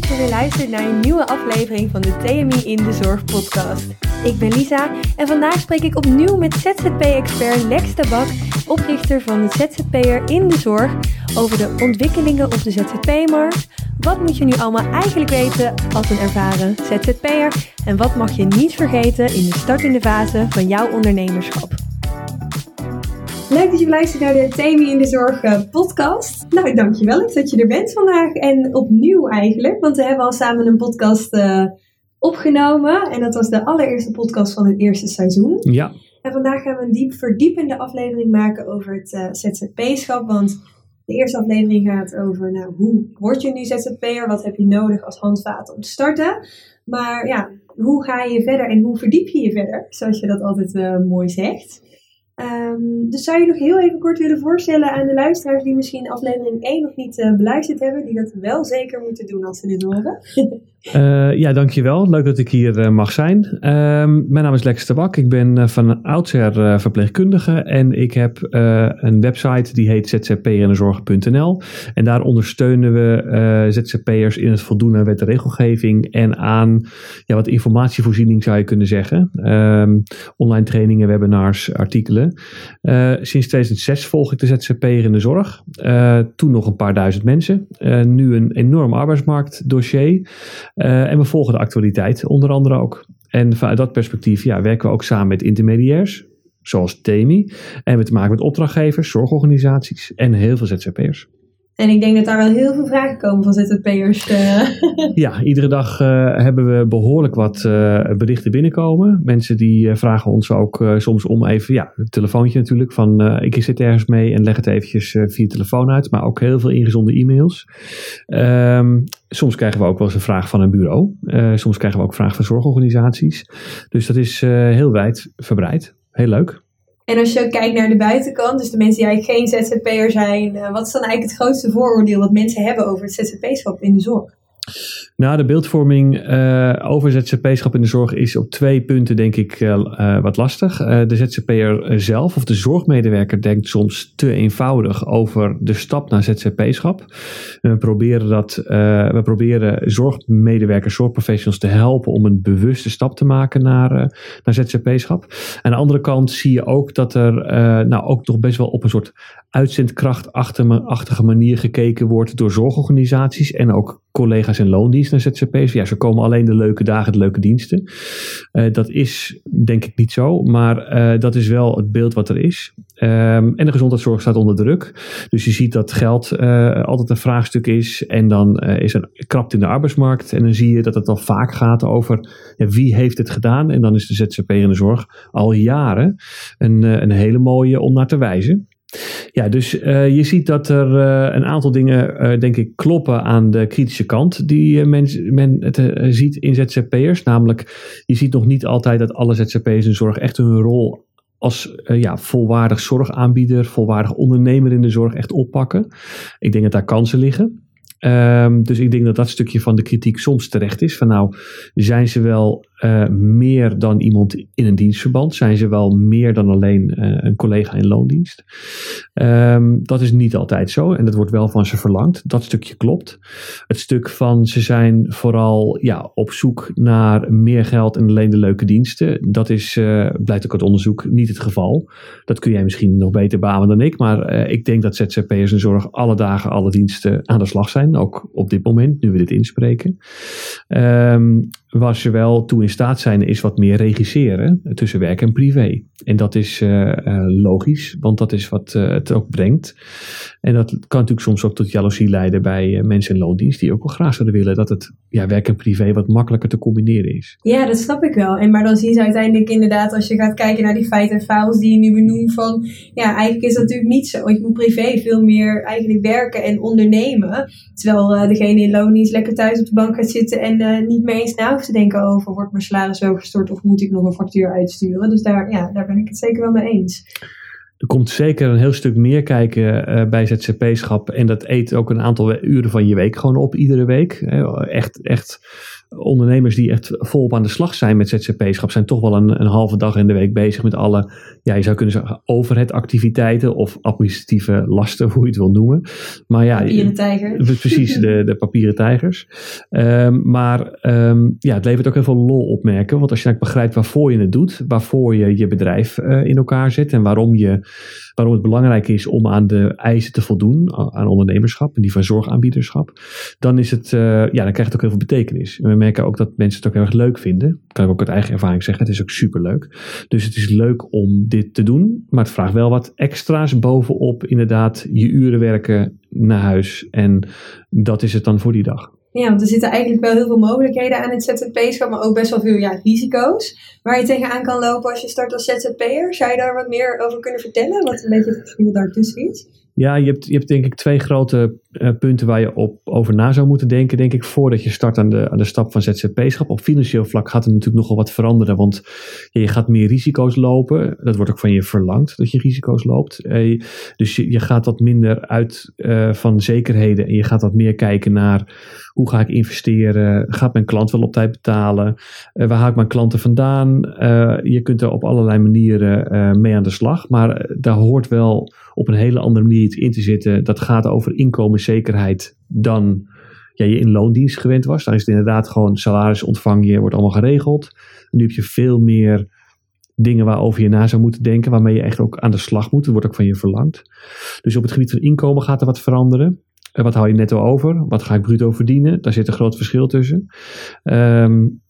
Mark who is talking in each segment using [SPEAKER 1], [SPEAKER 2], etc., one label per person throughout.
[SPEAKER 1] dat je weer luistert naar een nieuwe aflevering van de TMI in de Zorg podcast. Ik ben Lisa en vandaag spreek ik opnieuw met ZZP-expert Lex Tabak, oprichter van de ZZP'er in de Zorg, over de ontwikkelingen op de ZZP-markt. Wat moet je nu allemaal eigenlijk weten als een ervaren ZZP'er en wat mag je niet vergeten in de startende fase van jouw ondernemerschap? Leuk dat je luistert naar de Themie in de Zorg eh, podcast. Nou, dankjewel dat je er bent vandaag. En opnieuw eigenlijk, want we hebben al samen een podcast uh, opgenomen. En dat was de allereerste podcast van het eerste seizoen.
[SPEAKER 2] Ja.
[SPEAKER 1] En vandaag gaan we een diep verdiepende aflevering maken over het uh, ZZP-schap. Want de eerste aflevering gaat over, nou, hoe word je nu ZZP'er? Wat heb je nodig als handvaten om te starten? Maar ja, hoe ga je verder en hoe verdiep je je verder? Zoals je dat altijd mooi zegt. Um, dus zou je nog heel even kort willen voorstellen aan de luisteraars die misschien aflevering 1 nog niet uh, beluisterd hebben, die dat wel zeker moeten doen als ze dit horen?
[SPEAKER 2] uh, ja, dankjewel. Leuk dat ik hier uh, mag zijn. mijn naam is Lex Tabak. Ik ben van oudsher verpleegkundige en ik heb een website die heet zzpernzorg.nl en daar ondersteunen we ZZP'ers in het voldoen aan wet en regelgeving en aan ja, wat informatievoorziening zou je kunnen zeggen. Um, online trainingen, webinars, artikelen. Sinds 2006 volg ik de ZZP'er in de zorg. Toen nog een paar duizend mensen. Nu een enorm arbeidsmarktdossier. En we volgen de actualiteit onder andere ook. En vanuit dat perspectief ja, werken we ook samen met intermediairs, zoals TEMI. En we te maken met opdrachtgevers, zorgorganisaties en heel veel ZZP'ers.
[SPEAKER 1] En ik denk dat daar wel heel veel vragen komen van ZZP'ers. Uh.
[SPEAKER 2] Ja, iedere dag uh, hebben we behoorlijk wat uh, berichten binnenkomen. Mensen die vragen ons ook soms om even, ja, het telefoontje natuurlijk, van ik zit ergens mee en leg het eventjes via telefoon uit. Maar ook heel veel ingezonde e-mails. Um, soms krijgen we ook wel eens een vraag van een bureau. soms krijgen we ook vragen van zorgorganisaties. Dus dat is heel wijd verbreid. Heel leuk.
[SPEAKER 1] En als je kijkt naar de buitenkant, dus de mensen die eigenlijk geen ZZP'er zijn, uh, wat is dan eigenlijk het grootste vooroordeel wat mensen hebben over het ZZP-schap in de zorg?
[SPEAKER 2] Nou, de beeldvorming uh, over ZZP-schap in de zorg is op twee punten, denk ik, uh, wat lastig. De ZZP'er zelf of de zorgmedewerker denkt soms te eenvoudig over de stap naar ZZP-schap. we proberen dat, we proberen zorgmedewerkers, zorgprofessionals te helpen om een bewuste stap te maken naar, naar ZZP-schap. Aan de andere kant zie je ook dat er nou ook nog best wel op een soort uitzendkrachtachtige manier gekeken wordt door zorgorganisaties en ook collega's in loondienst naar ZZP's. Ja, ze komen alleen de leuke dagen, de leuke diensten. Uh, dat is denk ik niet zo, maar uh, dat is wel het beeld wat er is. Um, en de gezondheidszorg staat onder druk. Dus je ziet dat geld uh, altijd een vraagstuk is. En dan is er krapt in de arbeidsmarkt. En dan zie je dat het al vaak gaat over wie heeft het gedaan. En dan is de ZZP in de zorg al jaren een, een hele mooie om naar te wijzen. Ja, dus uh, je ziet dat er uh, een aantal dingen, uh, denk ik, kloppen aan de kritische kant die men, men het, ziet in ZZP'ers. Namelijk, je ziet nog niet altijd dat alle ZZP'ers in zorg echt hun rol als ja, volwaardig zorgaanbieder, volwaardig ondernemer in de zorg echt oppakken. Ik denk dat daar kansen liggen. Um, dus ik denk dat dat stukje van de kritiek soms terecht is. Van nou, zijn ze wel uh, meer dan iemand in een dienstverband? Zijn ze wel meer dan alleen uh, een collega in loondienst? Um, dat is niet altijd zo en dat wordt wel van ze verlangd. Dat stukje klopt. Het stuk van ze zijn vooral ja, op zoek naar meer geld en alleen de leuke diensten. Dat is, uh, blijkt ook uit onderzoek, niet het geval. Dat kun jij misschien nog beter beamen dan ik. Maar ik denk dat ZZP'ers en zorg alle dagen alle diensten aan de slag zijn. Ook op dit moment, nu we dit inspreken. Um, waar ze wel toe in staat zijn, is wat meer regisseren tussen werk en privé. En dat is uh, uh, logisch, want dat is wat uh, het ook brengt. En dat kan natuurlijk soms ook tot jaloezie leiden bij mensen in loondienst, die ook wel graag zouden willen dat het ja, werk en privé wat makkelijker te combineren is.
[SPEAKER 1] Ja, dat snap ik wel. En maar dan zie je uiteindelijk inderdaad, als je gaat kijken naar die feiten en files die je nu benoemt, van ja, eigenlijk is dat natuurlijk niet zo. Want je moet privé veel meer eigenlijk werken en ondernemen. Terwijl degene in loondienst lekker thuis op de bank gaat zitten en niet meer eens na hoeft te denken over, wordt mijn salaris wel gestort of moet ik nog een factuur uitsturen? Dus daar, ja, daar ben ik het zeker wel mee eens.
[SPEAKER 2] Er komt zeker een heel stuk meer kijken uh, bij ZZP-schap. En dat eet ook een aantal uren van je week gewoon op, iedere week. Echt, echt ondernemers die echt volop aan de slag zijn met ZZP-schap, zijn toch wel een, een halve dag in de week bezig met alle, ja, je zou kunnen zeggen, overhead-activiteiten of administratieve lasten, hoe je het wil noemen. Maar ja,
[SPEAKER 1] papieren tijger.
[SPEAKER 2] Precies, de, de papieren tijgers. Um, maar um, ja, het levert ook heel veel lol opmerken, want als je begrijpt waarvoor je het doet, waarvoor je je bedrijf uh, in elkaar zet en waarom, je, waarom het belangrijk is om aan de eisen te voldoen, aan ondernemerschap en die van zorgaanbiederschap, dan is het, uh, ja, dan krijgt het ook heel veel betekenis. En merken ook dat mensen het ook heel erg leuk vinden. Dat kan ik ook uit eigen ervaring zeggen. Het is ook super leuk. Dus het is leuk om dit te doen. Maar het vraagt wel wat extra's bovenop inderdaad je uren werken naar huis. En dat is het dan voor die dag.
[SPEAKER 1] Ja, want er zitten eigenlijk wel heel veel mogelijkheden aan het ZZP-schap, maar ook best wel veel ja, risico's waar je tegenaan kan lopen als je start als ZZP'er. Zou je daar wat meer over kunnen vertellen? Wat een beetje het verschil daartussen is?
[SPEAKER 2] Ja, je hebt, je hebt denk ik twee grote uh, punten waar je op, over na zou moeten denken, denk ik, voordat je start aan de, aan de stap van ZZP-schap. Op financieel vlak gaat er natuurlijk nogal wat veranderen, want je gaat meer risico's lopen. Dat wordt ook van je verlangd, dat je risico's loopt. Uh, dus je, je gaat wat minder uit uh, van zekerheden en je gaat wat meer kijken naar hoe ga ik investeren? Gaat mijn klant wel op tijd betalen? waar haal ik mijn klanten vandaan? je kunt er op allerlei manieren mee aan de slag, maar daar hoort wel op een hele andere manier in te zitten. Dat gaat over inkomenszekerheid dan je in loondienst gewend was. Daar is het inderdaad gewoon salaris ontvang je, wordt allemaal geregeld. Nu heb je veel meer dingen waarover je na zou moeten denken, waarmee je echt ook aan de slag moet. Dat wordt ook van je verlangd. Dus op het gebied van inkomen gaat er wat veranderen. Wat hou je netto over? Wat ga ik bruto verdienen? Daar zit een groot verschil tussen. Um,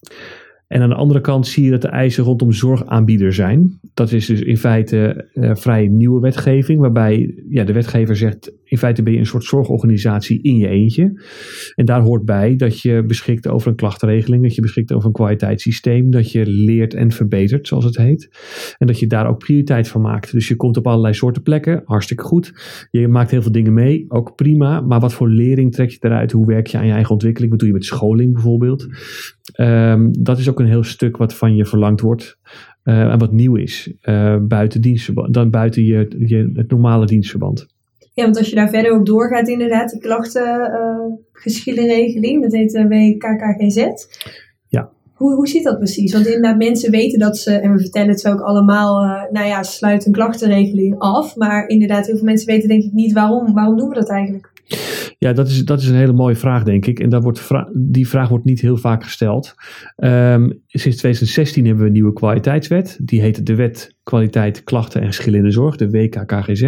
[SPEAKER 2] en aan de andere kant zie je dat de eisen rondom zorgaanbieder zijn. Dat is dus in feite uh, vrij nieuwe wetgeving, waarbij ja, de wetgever zegt: in feite ben je een soort zorgorganisatie in je eentje. En daar hoort bij dat je beschikt over een klachtenregeling, dat je beschikt over een kwaliteitssysteem, dat je leert en verbetert, zoals het heet. En dat je daar ook prioriteit van maakt. Dus je komt op allerlei soorten plekken, hartstikke goed. Je maakt heel veel dingen mee, ook prima. Maar wat voor lering trek je eruit? Hoe werk je aan je eigen ontwikkeling? Wat doe je met scholing bijvoorbeeld? Um, dat is ook een heel stuk wat van je verlangd wordt. Uh, en wat nieuw is uh, buiten, dan buiten je, je, het normale dienstverband.
[SPEAKER 1] Ja, want als je daar verder op doorgaat, inderdaad, die klachtengeschillenregeling, uh, dat heet uh, WKKGZ.
[SPEAKER 2] Ja.
[SPEAKER 1] Hoe, hoe zit dat precies? Want inderdaad, mensen weten dat ze, en we vertellen het zo ook allemaal, uh, nou ja, sluit een klachtenregeling af. Maar inderdaad, heel veel mensen weten denk ik niet waarom. Waarom doen we dat eigenlijk?
[SPEAKER 2] Ja, dat is, dat is een hele mooie vraag, denk ik. En dat wordt die vraag wordt niet heel vaak gesteld. Um, sinds 2016 hebben we een nieuwe kwaliteitswet. Die heet de Wet Kwaliteit, Klachten en Geschillen in de Zorg, de WKKGZ.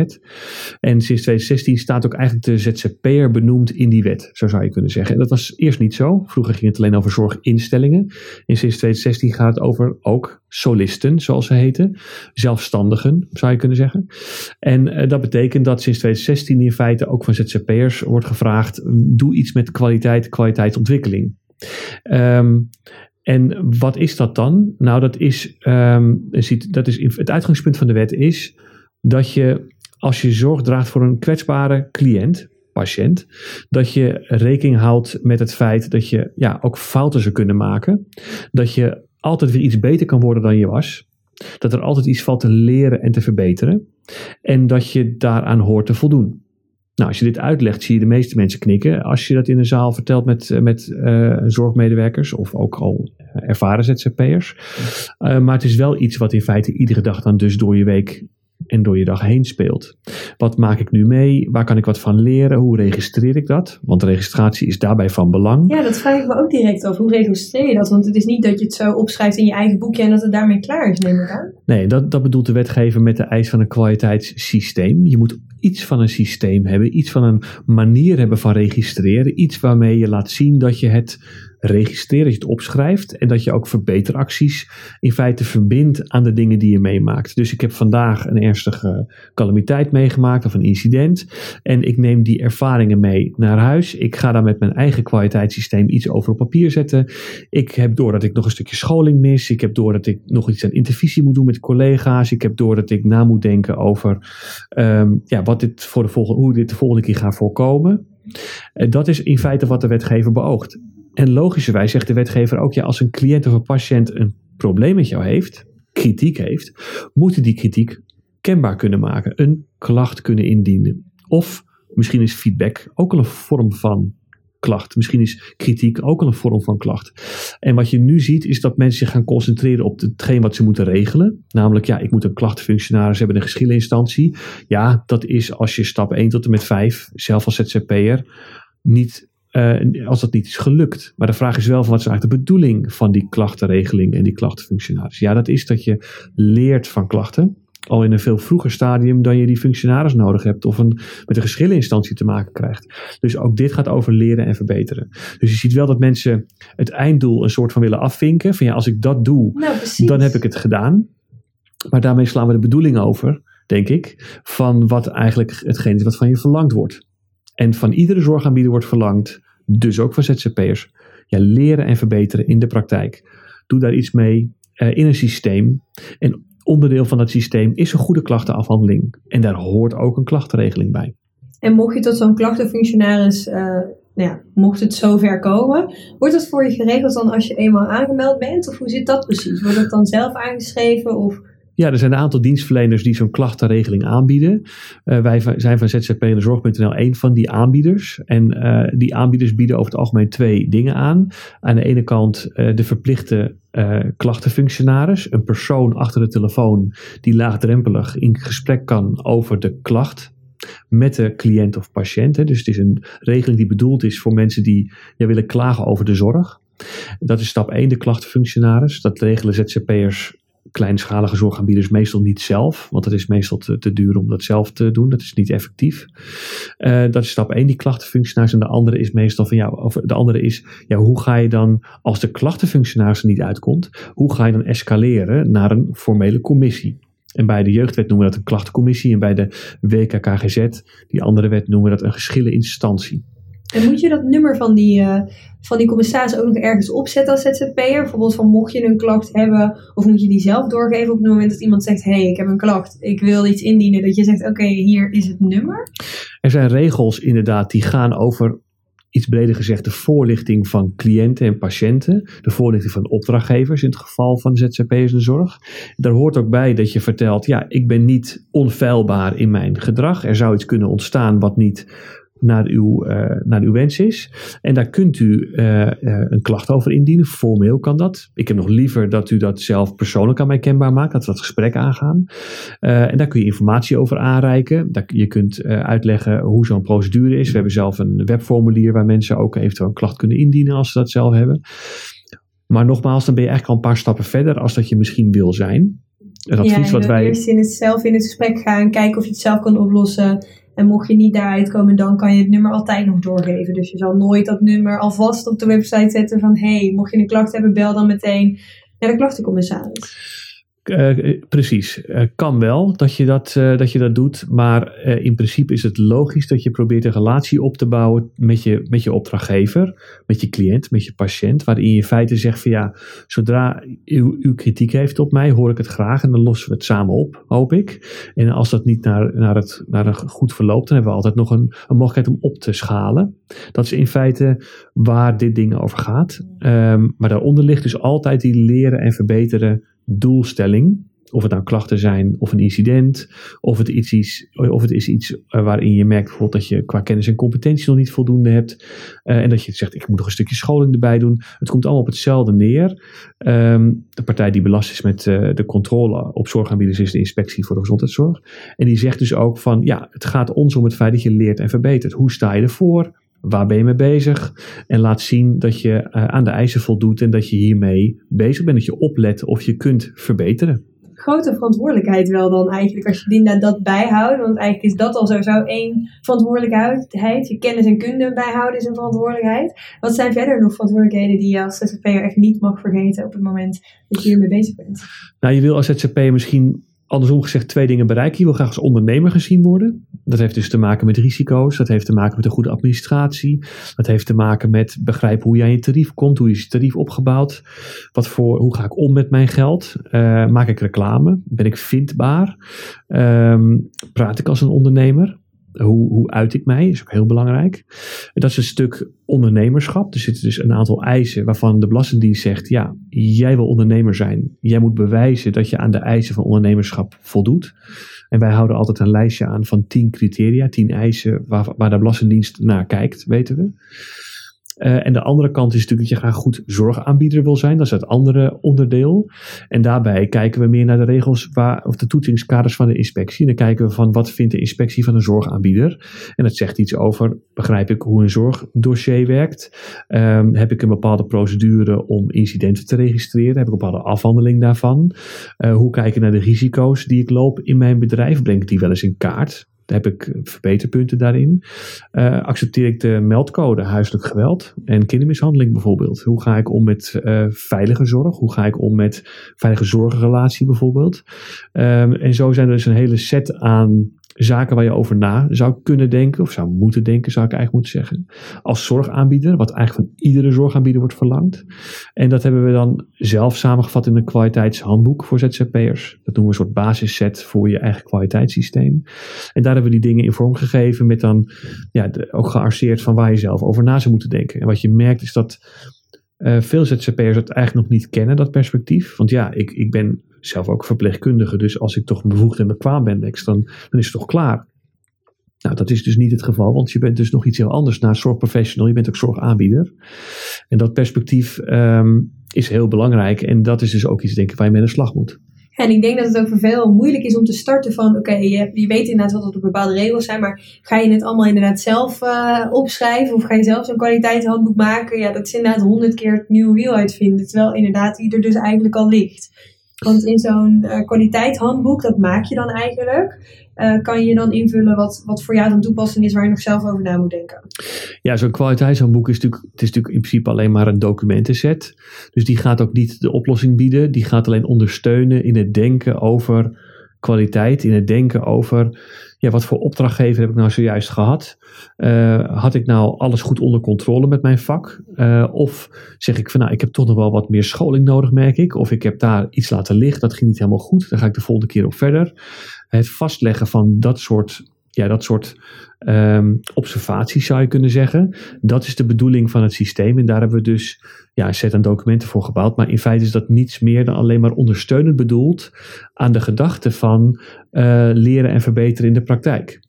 [SPEAKER 2] En sinds 2016 staat ook eigenlijk de ZZP'er benoemd in die wet, zo zou je kunnen zeggen. En dat was eerst niet zo. Vroeger ging het alleen over zorginstellingen. En sinds 2016 gaat het over ook solisten, zoals ze heten. Zelfstandigen, zou je kunnen zeggen. En uh, dat betekent dat sinds 2016 in feite ook van ZZP'ers wordt gevraagd: doe iets met kwaliteit, kwaliteitsontwikkeling. Um, en wat is dat dan? Nou, dat is, um, dat is het uitgangspunt van de wet is dat je als je zorg draagt voor een kwetsbare cliënt, patiënt, dat je rekening houdt met het feit dat je ja, ook fouten zou kunnen maken. Dat je altijd weer iets beter kan worden dan je was. Dat er altijd iets valt te leren en te verbeteren. En dat je daaraan hoort te voldoen. Nou, als je dit uitlegt, zie je de meeste mensen knikken. Als je dat in een zaal vertelt met, eh, met uh, zorgmedewerkers of ook al ervaren ZZP'ers. Uh, maar het is wel iets wat in feite iedere dag dan dus door je week en door je dag heen speelt. Wat maak ik nu mee? Waar kan ik wat van leren? Hoe registreer ik dat? Want registratie is daarbij van belang.
[SPEAKER 1] Ja, dat vraag ik me ook direct af. Hoe registreer je dat? Want het is niet dat je het zo opschrijft in je eigen boekje en dat het daarmee klaar is, neem ik aan.
[SPEAKER 2] Nee, dat, dat bedoelt de wetgever met de eis van een kwaliteitssysteem. Je moet iets van een systeem hebben, iets van een manier hebben van registreren, iets waarmee je laat zien dat je het registreert, dat je het opschrijft en dat je ook verbeteracties in feite verbindt aan de dingen die je meemaakt. Dus ik heb vandaag een ernstige calamiteit meegemaakt of een incident en ik neem die ervaringen mee naar huis. Ik ga daar met mijn eigen kwaliteitssysteem iets over op papier zetten. Ik heb door dat ik nog een stukje scholing mis. Ik heb door dat ik nog iets aan intervisie moet doen met collega's. Ik heb door dat ik na moet denken over um, ja, wat dit voor de volgende, hoe dit de volgende keer gaat voorkomen. Uh, dat is in feite wat de wetgever beoogt. En logischerwijs zegt de wetgever ook, ja, als een cliënt of een patiënt een probleem met jou heeft, kritiek heeft, moet die kritiek kenbaar kunnen maken, een klacht kunnen indienen. Of misschien is feedback ook al een vorm van klacht. Misschien is kritiek ook al een vorm van klacht. En wat je nu ziet is dat mensen zich gaan concentreren op hetgeen wat ze moeten regelen. Namelijk, ja, ik moet een klachtenfunctionaris hebben, een geschilleninstantie. Ja, dat is als je stap 1 tot en met 5, zelf als ZZP'er, niet uh, als dat niet is gelukt. Maar de vraag is wel van wat is eigenlijk de bedoeling van die klachtenregeling en die klachtenfunctionaris. Ja, dat is dat je leert van klachten. Al in een veel vroeger stadium dan je die functionaris nodig hebt of een, met een geschilleninstantie te maken krijgt. Dus ook dit gaat over leren en verbeteren. Dus je ziet wel dat mensen het einddoel een soort van willen afvinken. Van ja, als ik dat doe, nou, dan heb ik het gedaan. Maar daarmee slaan we de bedoeling over, denk ik, van wat eigenlijk hetgeen is wat van je verlangd wordt. En van iedere zorgaanbieder wordt verlangd, dus ook van ZZP'ers, ja, leren en verbeteren in de praktijk. Doe daar iets mee uh, in een systeem. En onderdeel van dat systeem is een goede klachtenafhandeling. En daar hoort ook een klachtenregeling bij.
[SPEAKER 1] En mocht je tot zo'n klachtenfunctionaris, uh, nou ja, mocht het zover komen, wordt dat voor je geregeld dan als je eenmaal aangemeld bent? Of hoe zit dat precies? Wordt het dan zelf aangeschreven? Of
[SPEAKER 2] ja, er zijn een aantal dienstverleners die zo'n klachtenregeling aanbieden. Uh, wij zijn van ZZP en Zorg.nl een van die aanbieders. En uh, die aanbieders bieden over het algemeen twee dingen aan. Aan de ene kant uh, de verplichte klachtenfunctionaris. Een persoon achter de telefoon die laagdrempelig in gesprek kan over de klacht met de cliënt of patiënt. Dus het is een regeling die bedoeld is voor mensen die ja, willen klagen over de zorg. Dat is stap 1, de klachtenfunctionaris. Dat regelen ZZP'ers kleinschalige zorgaanbieders meestal niet zelf, want het is meestal te, duur om dat zelf te doen. Dat is niet effectief. Uh, dat is stap 1, die klachtenfunctionaris. En de andere is meestal van ja, de andere is, ja, hoe ga je dan, als de klachtenfunctionaris er niet uitkomt, hoe ga je dan escaleren naar een formele commissie? En bij de jeugdwet noemen we dat een klachtencommissie. En bij de WKKGZ, die andere wet, noemen we dat een geschilleninstantie.
[SPEAKER 1] En moet je dat nummer van die, uh, van die commissaris ook nog ergens opzetten als ZZP'er? Bijvoorbeeld van mocht je een klacht hebben, of moet je die zelf doorgeven op het moment dat iemand zegt, hé, hey, ik heb een klacht, ik wil iets indienen, dat je zegt, oké, hier is het nummer?
[SPEAKER 2] Er zijn regels inderdaad die gaan over iets breder gezegd de voorlichting van cliënten en patiënten, de voorlichting van opdrachtgevers in het geval van ZZP'ers in zorg. Daar hoort ook bij dat je vertelt, ja, ik ben niet onfeilbaar in mijn gedrag. Er zou iets kunnen ontstaan wat niet naar uw, uh, naar uw wens is. En daar kunt u uh, uh, een klacht over indienen. Formeel kan dat. Ik heb nog liever dat u dat zelf persoonlijk aan mij kenbaar maakt. Dat we dat gesprek aangaan. en daar kun je informatie over aanreiken. Dat, je kunt uitleggen hoe zo'n procedure is. We hebben zelf een webformulier waar mensen ook eventueel een klacht kunnen indienen als ze dat zelf hebben. Maar nogmaals, dan ben je eigenlijk al een paar stappen verder als dat je misschien wil zijn.
[SPEAKER 1] Het advies ja, wat wij. Eerst in het zelf in het gesprek gaan, kijken of je het zelf kan oplossen. En mocht je niet daaruit komen, dan kan je het nummer altijd nog doorgeven. Dus je zal nooit dat nummer alvast op de website zetten van... hé, hey, mocht je een klacht hebben, bel dan meteen naar de klachtencommissaris.
[SPEAKER 2] Uh, precies, uh, kan wel dat je dat, dat je dat doet, maar in principe is het logisch dat je probeert een relatie op te bouwen met je, met je opdrachtgever, met je cliënt, met je patiënt, waarin je in feite zegt van ja, zodra u, uw kritiek heeft op mij, hoor ik het graag en dan lossen we het samen op, hoop ik. En als dat niet naar, naar, het, naar een goed verloopt, dan hebben we altijd nog een, een mogelijkheid om op te schalen. Dat is in feite waar dit ding over gaat. Um, maar daaronder ligt dus altijd die leren en verbeteren doelstelling. Of het nou klachten zijn of een incident, of het, iets is, of het is iets eh, waarin je merkt bijvoorbeeld dat je qua kennis en competentie nog niet voldoende hebt. Uh, en dat je zegt, ik moet nog een stukje scholing erbij doen. Het komt allemaal op hetzelfde neer. Um, de partij die belast is met uh, de controle op zorgaanbieders is de inspectie voor de gezondheidszorg. En die zegt dus ook van, ja, het gaat ons om het feit dat je leert en verbetert. Hoe sta je ervoor? Waar ben je mee bezig? En laat zien dat je uh, aan de eisen voldoet en dat je hiermee bezig bent. Dat je oplet of je kunt verbeteren.
[SPEAKER 1] Grote verantwoordelijkheid wel dan eigenlijk als je Dinda dat bijhoudt. Want eigenlijk is dat al sowieso één verantwoordelijkheid. Je kennis en kunde bijhouden is een verantwoordelijkheid. Wat zijn verder nog verantwoordelijkheden die je als ZZP'er echt niet mag vergeten op het moment dat je hiermee bezig bent?
[SPEAKER 2] Nou, je wil als ZZP'er misschien andersom gezegd twee dingen bereiken. Je wil graag als ondernemer gezien worden. Dat heeft dus te maken met risico's. Dat heeft te maken met een goede administratie. Dat heeft te maken met begrijpen hoe je aan je tarief komt. Hoe is je tarief opgebouwd? Wat voor, hoe ga ik om met mijn geld? Uh, maak ik reclame? Ben ik vindbaar? Um, praat ik als een ondernemer? Hoe, hoe uit ik mij? Is ook heel belangrijk. Dat is een stuk ondernemerschap. Er zitten dus een aantal eisen waarvan de Belastingdienst zegt: ja, jij wil ondernemer zijn. Jij moet bewijzen dat je aan de eisen van ondernemerschap voldoet. En wij houden altijd een lijstje aan van tien criteria, tien eisen waar, waar de Belastingdienst naar kijkt, weten we. Uh, en de andere kant is natuurlijk dat je graag goed zorgaanbieder wil zijn. Dat is het andere onderdeel. En daarbij kijken we meer naar de regels waar, of de toetsingskaders van de inspectie. En dan kijken we van wat vindt de inspectie van een zorgaanbieder. En dat zegt iets over, begrijp ik hoe een zorgdossier werkt? Um, heb ik een bepaalde procedure om incidenten te registreren? Heb ik een bepaalde afhandeling daarvan? Uh, hoe kijken naar de risico's die ik loop in mijn bedrijf? Breng ik die wel eens in kaart? Heb ik verbeterpunten daarin. Uh, accepteer ik de meldcode huiselijk geweld en kindermishandeling bijvoorbeeld? Hoe ga ik om met uh, veilige zorg? Hoe ga ik om met veilige zorgrelatie bijvoorbeeld? Um, en zo zijn er dus een hele set aan zaken waar je over na zou kunnen denken, of zou moeten denken, zou ik eigenlijk moeten zeggen. Als zorgaanbieder, wat eigenlijk van iedere zorgaanbieder wordt verlangd. En dat hebben we dan zelf samengevat in een kwaliteitshandboek voor ZZP'ers. Dat noemen we een soort basisset voor je eigen kwaliteitssysteem. En daar hebben we die dingen in vorm gegeven met dan ja, ook gearseerd van waar je zelf over na zou moeten denken. En wat je merkt is dat uh, veel ZZP'ers het eigenlijk nog niet kennen, dat perspectief. Want ja, ik, ik ben zelf ook verpleegkundige, dus als ik toch bevoegd en bekwaam ben, dan, dan is het toch klaar. Nou, dat is dus niet het geval, want je bent dus nog iets heel anders naar zorgprofessional. Je bent ook zorgaanbieder. En dat perspectief um, is heel belangrijk. En dat is dus ook iets, denk ik, waar je mee aan de slag moet.
[SPEAKER 1] En ik denk dat het ook voor veel moeilijk is om te starten van, oké, je, je, weet inderdaad wat er bepaalde regels zijn, maar ga je het allemaal inderdaad zelf uh, opschrijven of ga je zelf zo'n kwaliteitshandboek maken? Ja, dat is inderdaad honderd keer het nieuwe wiel uitvinden, terwijl inderdaad die er dus eigenlijk al ligt. Want in zo'n uh, kwaliteitshandboek, dat maak je dan eigenlijk, uh, kan je dan invullen wat, wat voor jou dan toepassing is waar je nog zelf over na moet denken.
[SPEAKER 2] Ja, zo'n kwaliteitshandboek is natuurlijk, het is natuurlijk in principe alleen maar een documentenset. Dus die gaat ook niet de oplossing bieden, die gaat alleen ondersteunen in het denken over kwaliteit, in het denken over ja, wat voor opdrachtgever heb ik nou zojuist gehad? Uh, had ik nou alles goed onder controle met mijn vak? Uh, of zeg ik van nou, ik heb toch nog wel wat meer scholing nodig, merk ik. Of ik heb daar iets laten liggen, dat ging niet helemaal goed. Dan ga ik de volgende keer op verder. Het vastleggen van dat soort ja, dat soort um, observaties zou je kunnen zeggen. Dat is de bedoeling van het systeem. En daar hebben we dus ja, een set aan documenten voor gebouwd. Maar in feite is dat niets meer dan alleen maar ondersteunend bedoeld aan de gedachte van uh, leren en verbeteren in de praktijk.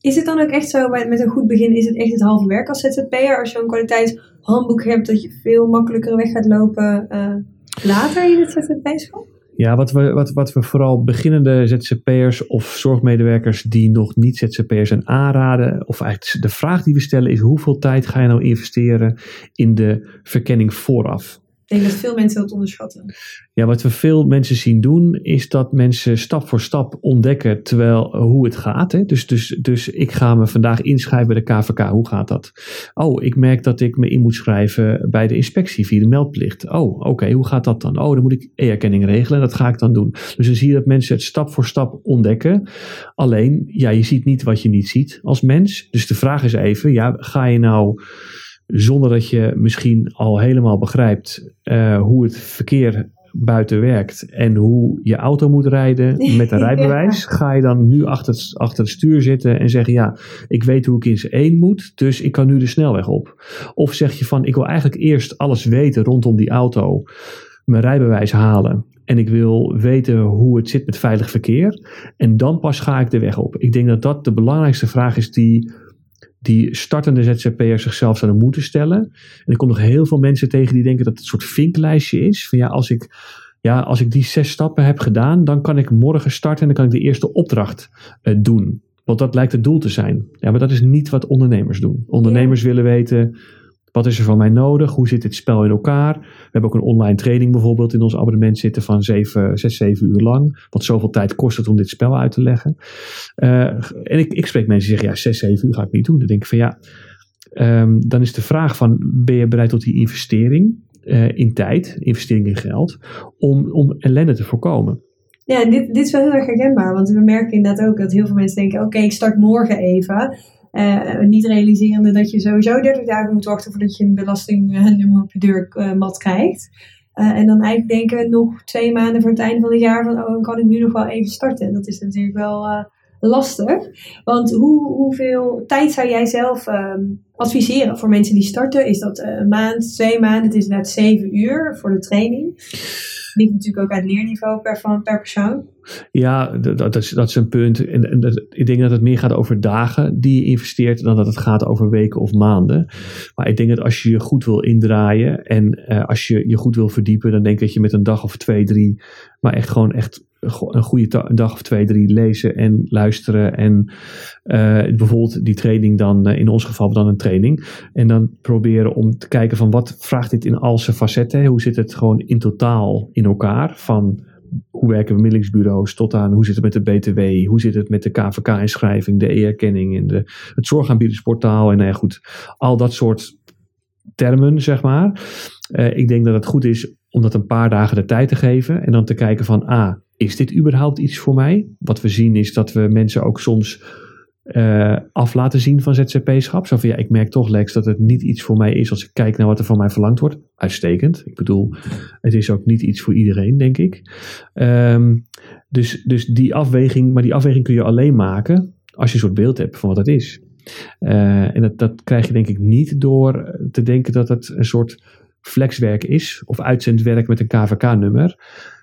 [SPEAKER 1] Is het dan ook echt zo, met een goed begin, is het echt het halve werk als ZZP'er? Als je een kwaliteitshandboek hebt, dat je veel makkelijker weg gaat lopen uh, later in het ZZP-schap?
[SPEAKER 2] Ja, wat we, wat, wat we vooral beginnende ZZP'ers of zorgmedewerkers die nog niet ZZP'ers zijn aanraden, of eigenlijk de vraag die we stellen is hoeveel tijd ga je nou investeren in de verkenning vooraf?
[SPEAKER 1] Denk dat veel mensen dat onderschatten.
[SPEAKER 2] Ja, wat we veel mensen zien doen, is dat mensen stap voor stap ontdekken terwijl, hoe het gaat. Hè? Dus, dus, dus ik ga me vandaag inschrijven bij de KVK. Hoe gaat dat? Oh, ik merk dat ik me in moet schrijven bij de inspectie via de meldplicht. Oh, oké, hoe gaat dat dan? Oh, dan moet ik e-erkenning regelen en dat ga ik dan doen. Dus dan zie je dat mensen het stap voor stap ontdekken. Alleen, ja, je ziet niet wat je niet ziet als mens. Dus de vraag is even, ja, ga je nou zonder dat je misschien al helemaal begrijpt uh, hoe het verkeer buiten werkt en hoe je auto moet rijden met een rijbewijs, ga je dan nu achter het, achter het stuur zitten en zeggen: Ja, ik weet hoe ik in z'n één moet, dus ik kan nu de snelweg op. Of zeg je van: Ik wil eigenlijk eerst alles weten rondom die auto, mijn rijbewijs halen. En ik wil weten hoe het zit met veilig verkeer. En dan pas ga ik de weg op. Ik denk dat dat de belangrijkste vraag is die die startende ZZP'ers zichzelf zouden moeten stellen. En ik kom nog heel veel mensen tegen die denken dat het een soort vinklijstje is. Van ja, als ik, ja, als ik die zes stappen heb gedaan, dan kan ik morgen starten en dan kan ik de eerste opdracht uh, doen. Want dat lijkt het doel te zijn. Ja, maar dat is niet wat ondernemers doen. Ondernemers willen weten wat is er van mij nodig? Hoe zit dit spel in elkaar? We hebben ook een online training bijvoorbeeld in ons abonnement zitten van 7, 6, 7 uur lang. Wat zoveel tijd kost het om dit spel uit te leggen? Uh, en ik, ik spreek mensen die zeggen, ja, 6, 7 uur ga ik niet doen. Dan denk ik van ja, um, dan is de vraag van, ben je bereid tot die investering uh, in tijd, investering in geld, om, om ellende te voorkomen?
[SPEAKER 1] Ja, dit, dit is wel heel erg herkenbaar, want we merken inderdaad ook dat heel veel mensen denken, oké, ik start morgen even. Uh, niet realiserende dat je sowieso 30 dagen moet wachten voordat je een belastingnummer op je deurmat krijgt. Uh, en dan eigenlijk denken nog twee maanden voor het einde van het jaar van oh, dan kan ik nu nog wel even starten. Dat is natuurlijk wel lastig. Want hoe, hoeveel tijd zou jij zelf um, adviseren voor mensen die starten? Is dat een maand, twee maanden? Het is net zeven uur voor de training. Ligt natuurlijk ook uit leerniveau per, van, per persoon.
[SPEAKER 2] Ja, dat, dat, is, dat is een punt. En, en dat, ik denk dat het meer gaat over dagen die je investeert dan dat het gaat over weken of maanden. Maar ik denk dat als je je goed wil indraaien en uh, als je je goed wil verdiepen, dan denk ik dat je met een dag of twee, drie, maar echt gewoon echt een goede dag of twee, drie lezen en luisteren. En uh, bijvoorbeeld die training dan, uh, in ons geval dan een training. En dan proberen om te kijken van wat vraagt dit in al zijn facetten. Hoe zit het gewoon in totaal in elkaar? Van hoe werken bemiddelingsbureaus tot aan hoe zit het met de BTW, hoe zit het met de KVK-inschrijving, de e-erkenning en de, het zorgaanbiedersportaal en nou goed, al dat soort termen, zeg maar. Uh, ik denk dat het goed is om dat een paar dagen de tijd te geven en dan te kijken van, ah, is dit überhaupt iets voor mij? Wat we zien is dat we mensen ook soms uh, af laten zien van ZZP-schap. Zo van ja, ik merk toch, Lex, dat het niet iets voor mij is als ik kijk naar wat er van mij verlangd wordt. Uitstekend. Ik bedoel, het is ook niet iets voor iedereen, denk ik. Um, dus, dus die afweging, maar die afweging kun je alleen maken als je een soort beeld hebt van wat het is. Uh, en dat, dat krijg je denk ik niet door te denken dat het een soort flexwerk is of uitzendwerk met een KVK-nummer.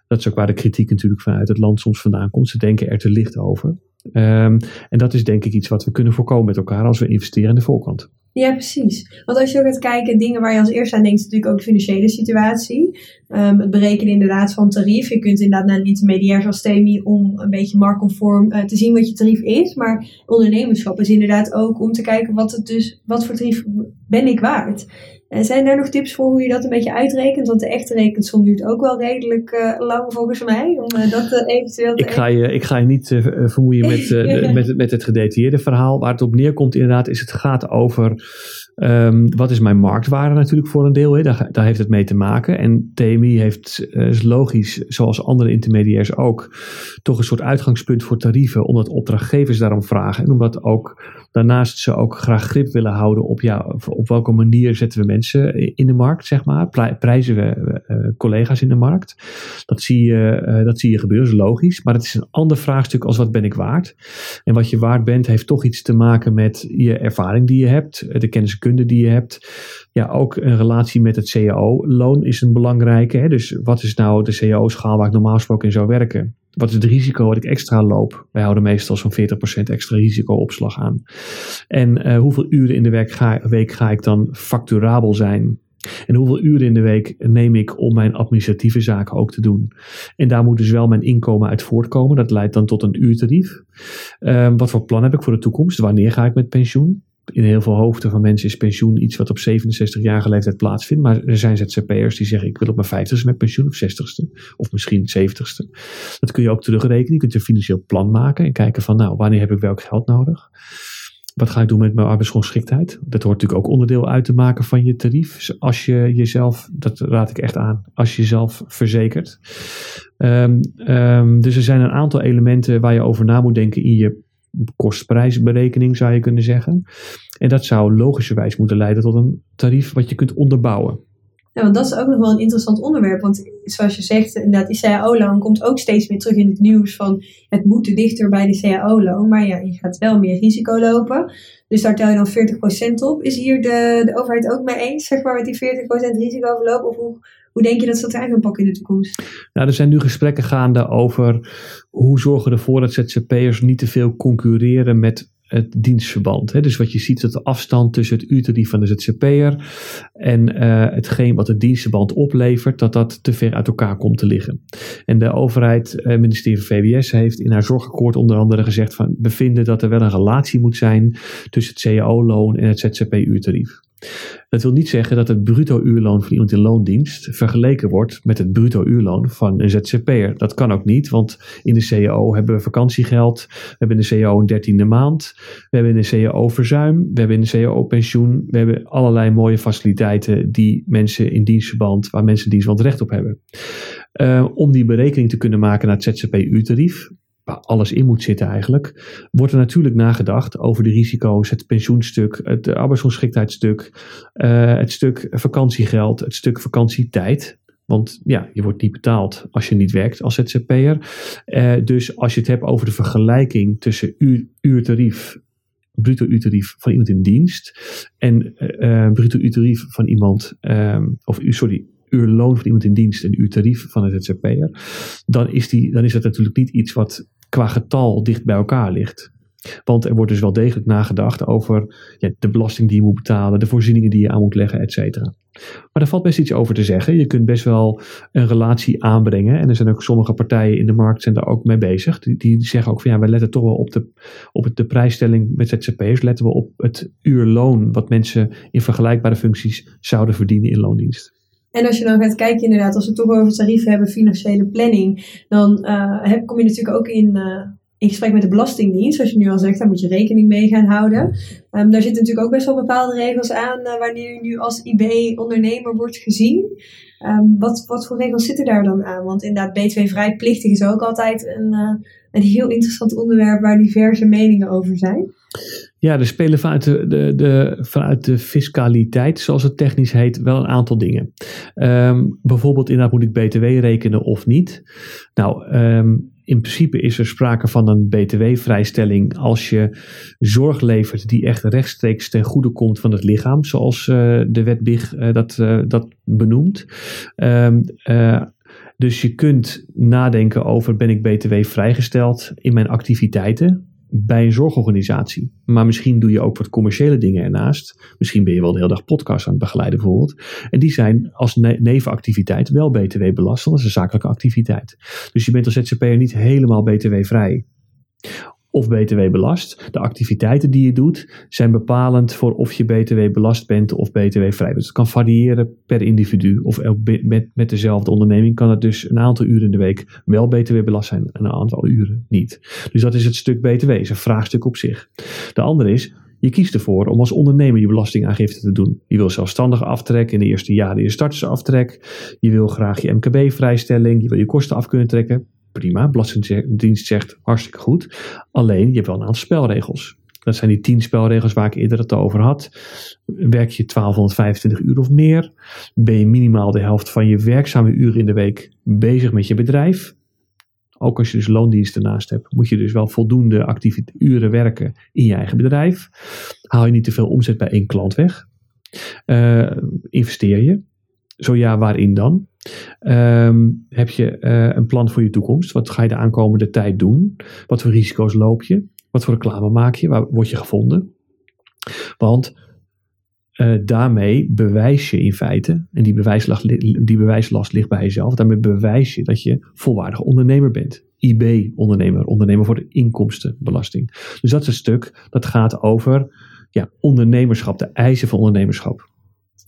[SPEAKER 2] Dat is ook waar de kritiek natuurlijk vanuit het land soms vandaan komt. Ze denken er te licht over. Um, en dat is denk ik iets wat we kunnen voorkomen met elkaar als we investeren in de voorkant.
[SPEAKER 1] Ja, precies. Want als je ook gaat kijken, dingen waar je als eerste aan denkt, is natuurlijk ook de financiële situatie. Um, het berekenen inderdaad van tarief. Je kunt inderdaad naar een intermediair zoals TEMI om een beetje marktconform uh, te zien wat je tarief is. Maar ondernemerschap is inderdaad ook om te kijken wat, het dus, wat voor tarief ben ik waard. En zijn er nog tips voor hoe je dat een beetje uitrekent? Want de echte rekensom duurt ook wel redelijk uh, lang volgens mij. Om uh, dat eventueel te
[SPEAKER 2] ik ga, je, ik ga je niet vermoeien met, de, met, met het gedetailleerde verhaal. Waar het op neerkomt inderdaad is het gaat over um, wat is mijn marktwaarde natuurlijk voor een deel. Hè? Daar, daar heeft het mee te maken. En TMI heeft is logisch, zoals andere intermediairs ook, toch een soort uitgangspunt voor tarieven. Omdat opdrachtgevers daarom vragen. En omdat ook daarnaast ze ook graag grip willen houden op, ja, op welke manier zetten we mensen in de markt, zeg maar. Prijzen we uh, collega's in de markt. Dat zie, je, uh, dat zie je gebeuren, is logisch. Maar het is een ander vraagstuk als wat ben ik waard. En wat je waard bent, heeft toch iets te maken met je ervaring die je hebt, de kennis en kunde die je hebt. Ja, ook een relatie met het CAO-loon is een belangrijke. Hè? Dus wat is nou de CAO-schaal waar ik normaal gesproken in zou werken? Wat is het risico wat ik extra loop? Wij houden meestal zo'n 40% extra risicoopslag aan. En uh, hoeveel uren in de week ga, week ga ik dan facturabel zijn? En hoeveel uren in de week neem ik om mijn administratieve zaken ook te doen? En daar moet dus wel mijn inkomen uit voortkomen. Dat leidt dan tot een uurtarief. Uh, wat voor plan heb ik voor de toekomst? Wanneer ga ik met pensioen? In heel veel hoofden van mensen is pensioen iets wat op 67-jarige leeftijd plaatsvindt. Maar er zijn ZZP'ers die zeggen: Ik wil op mijn 50ste met pensioen, of 60ste, of misschien 70ste. Dat kun je ook terugrekenen. Je kunt een financieel plan maken en kijken van: Nou, wanneer heb ik welk geld nodig? Wat ga ik doen met mijn arbeidsongeschiktheid? Dat hoort natuurlijk ook onderdeel uit te maken van je tarief. Dus als je jezelf, dat raad ik echt aan, als je jezelf verzekert. Um, um, dus er zijn een aantal elementen waar je over na moet denken in je kostprijsberekening, zou je kunnen zeggen. En dat zou logischerwijs moeten leiden tot een tarief wat je kunt onderbouwen.
[SPEAKER 1] Ja, want dat is ook nog wel een interessant onderwerp. Want zoals je zegt, inderdaad, die CAO-loon komt ook steeds meer terug in het nieuws van het moet dichter bij de CAO-loon. Maar ja, je gaat wel meer risico lopen. Dus daar tel je dan 40% op. Is hier de, de overheid ook mee eens, zeg maar, met die 40% risicoverloop? Of hoe, hoe denk je dat ze dat aan gaan pakken in de toekomst?
[SPEAKER 2] Nou, er zijn nu gesprekken gaande over hoe zorgen ervoor dat ZZP'ers niet te veel concurreren met het dienstverband. Hè? Dus wat je ziet, dat de afstand tussen het uurtarief van de ZZP'er en uh, hetgeen wat het dienstverband oplevert, dat dat te ver uit elkaar komt te liggen. En de overheid, het uh, ministerie van VWS, heeft in haar zorgakkoord onder andere gezegd van, we vinden dat er wel een relatie moet zijn tussen het cao-loon en het ZZP-uurtarief. Dat wil niet zeggen dat het bruto uurloon van iemand in loondienst vergeleken wordt met het bruto uurloon van een ZZP'er. Dat kan ook niet, want in de CAO hebben we vakantiegeld, we hebben in de CAO een dertiende maand, we hebben in de CAO verzuim, we hebben in de CAO pensioen, we hebben allerlei mooie faciliteiten die mensen in dienstverband, waar mensen dienstverband recht op hebben. Uh, om die berekening te kunnen maken naar het ZZP-uurtarief, alles in moet zitten eigenlijk, wordt er natuurlijk nagedacht over de risico's, het pensioenstuk, het arbeidsongeschiktheidstuk, uh, het stuk vakantiegeld, het stuk vakantietijd. Want ja, je wordt niet betaald als je niet werkt als ZZP'er. Uh, dus als je het hebt over de vergelijking tussen uur, uurtarief bruto uurtarief van iemand in dienst en uh, bruto uurtarief van iemand, um, of sorry, uur loon van iemand in dienst, een uurtarief van het ZZP'er, dan is, die, dan is dat natuurlijk niet iets wat qua getal dicht bij elkaar ligt. Want er wordt dus wel degelijk nagedacht over ja, de belasting die je moet betalen, de voorzieningen die je aan moet leggen, et cetera. Maar daar valt best iets over te zeggen. Je kunt best wel een relatie aanbrengen. En er zijn ook sommige partijen in de markt zijn daar ook mee bezig. Die, die zeggen ook van ja, we letten toch wel op de, op de prijsstelling met ZZP'ers. Letten we op het uurloon wat mensen in vergelijkbare functies zouden verdienen in loondienst.
[SPEAKER 1] En als je dan gaat kijken, inderdaad, als we het toch over tarieven hebben, financiële planning, dan uh, heb, kom je natuurlijk ook in, uh, in gesprek met de Belastingdienst. Zoals je nu al zegt, daar moet je rekening mee gaan houden. Um, daar zitten natuurlijk ook best wel bepaalde regels aan uh, wanneer je nu als IB-ondernemer wordt gezien. Um, wat, wat voor regels zitten daar dan aan? Want inderdaad, B2-vrijplichtig is ook altijd een, een heel interessant onderwerp waar diverse meningen over zijn.
[SPEAKER 2] Ja, er spelen vanuit de, de, de, vanuit de fiscaliteit, zoals het technisch heet, wel een aantal dingen. Um, bijvoorbeeld inderdaad moet ik BTW rekenen of niet. Nou, um, in principe is er sprake van een btw-vrijstelling als je zorg levert die echt rechtstreeks ten goede komt van het lichaam, zoals uh, de wet BIG uh, dat, uh, dat benoemt. Um, dus je kunt nadenken over ben ik btw vrijgesteld in mijn activiteiten bij een zorgorganisatie. Maar misschien doe je ook wat commerciële dingen ernaast. Misschien ben je wel de hele dag podcast aan het begeleiden bijvoorbeeld. En die zijn als nevenactiviteit wel btw belast, dat is een zakelijke activiteit. Dus je bent als ZZP'er niet helemaal btw vrij of BTW belast. De activiteiten die je doet zijn bepalend voor of je BTW belast bent of BTW vrij bent. het kan variëren per individu. Of met, met dezelfde onderneming kan het dus een aantal uren in de week wel BTW belast zijn en een aantal uren niet. Dus dat is het stuk BTW, is een vraagstuk op zich. De andere is, je kiest ervoor om als ondernemer je belastingaangifte te doen. Je wil zelfstandige aftrek in de eerste jaren je startersaftrek. Je wil graag je MKB-vrijstelling. Je wil je kosten af kunnen trekken prima. Belastingdienst zegt hartstikke goed. Alleen, je hebt wel een aantal spelregels. Dat zijn die tien spelregels waar ik eerder het over had. Werk je 1225 uur of meer? Ben je minimaal de helft van je werkzame uren in de week bezig met je bedrijf? Ook als je dus loondienst ernaast hebt, moet je dus wel voldoende uren werken in je eigen bedrijf. Haal je niet te veel omzet bij één klant weg? Uh, investeer je? Zo ja, waarin dan? Um, heb je uh, een plan voor je toekomst? Wat ga je de aankomende tijd doen? Wat voor risico's loop je? Wat voor reclame maak je? Waar word je gevonden? Want uh, daarmee bewijs je in feite, en die bewijslast, die bewijslast ligt bij jezelf, daarmee bewijs je dat je volwaardig ondernemer bent. IB-ondernemer, ondernemer voor de inkomstenbelasting. Dus dat is een stuk dat gaat over ja, ondernemerschap, de eisen van ondernemerschap.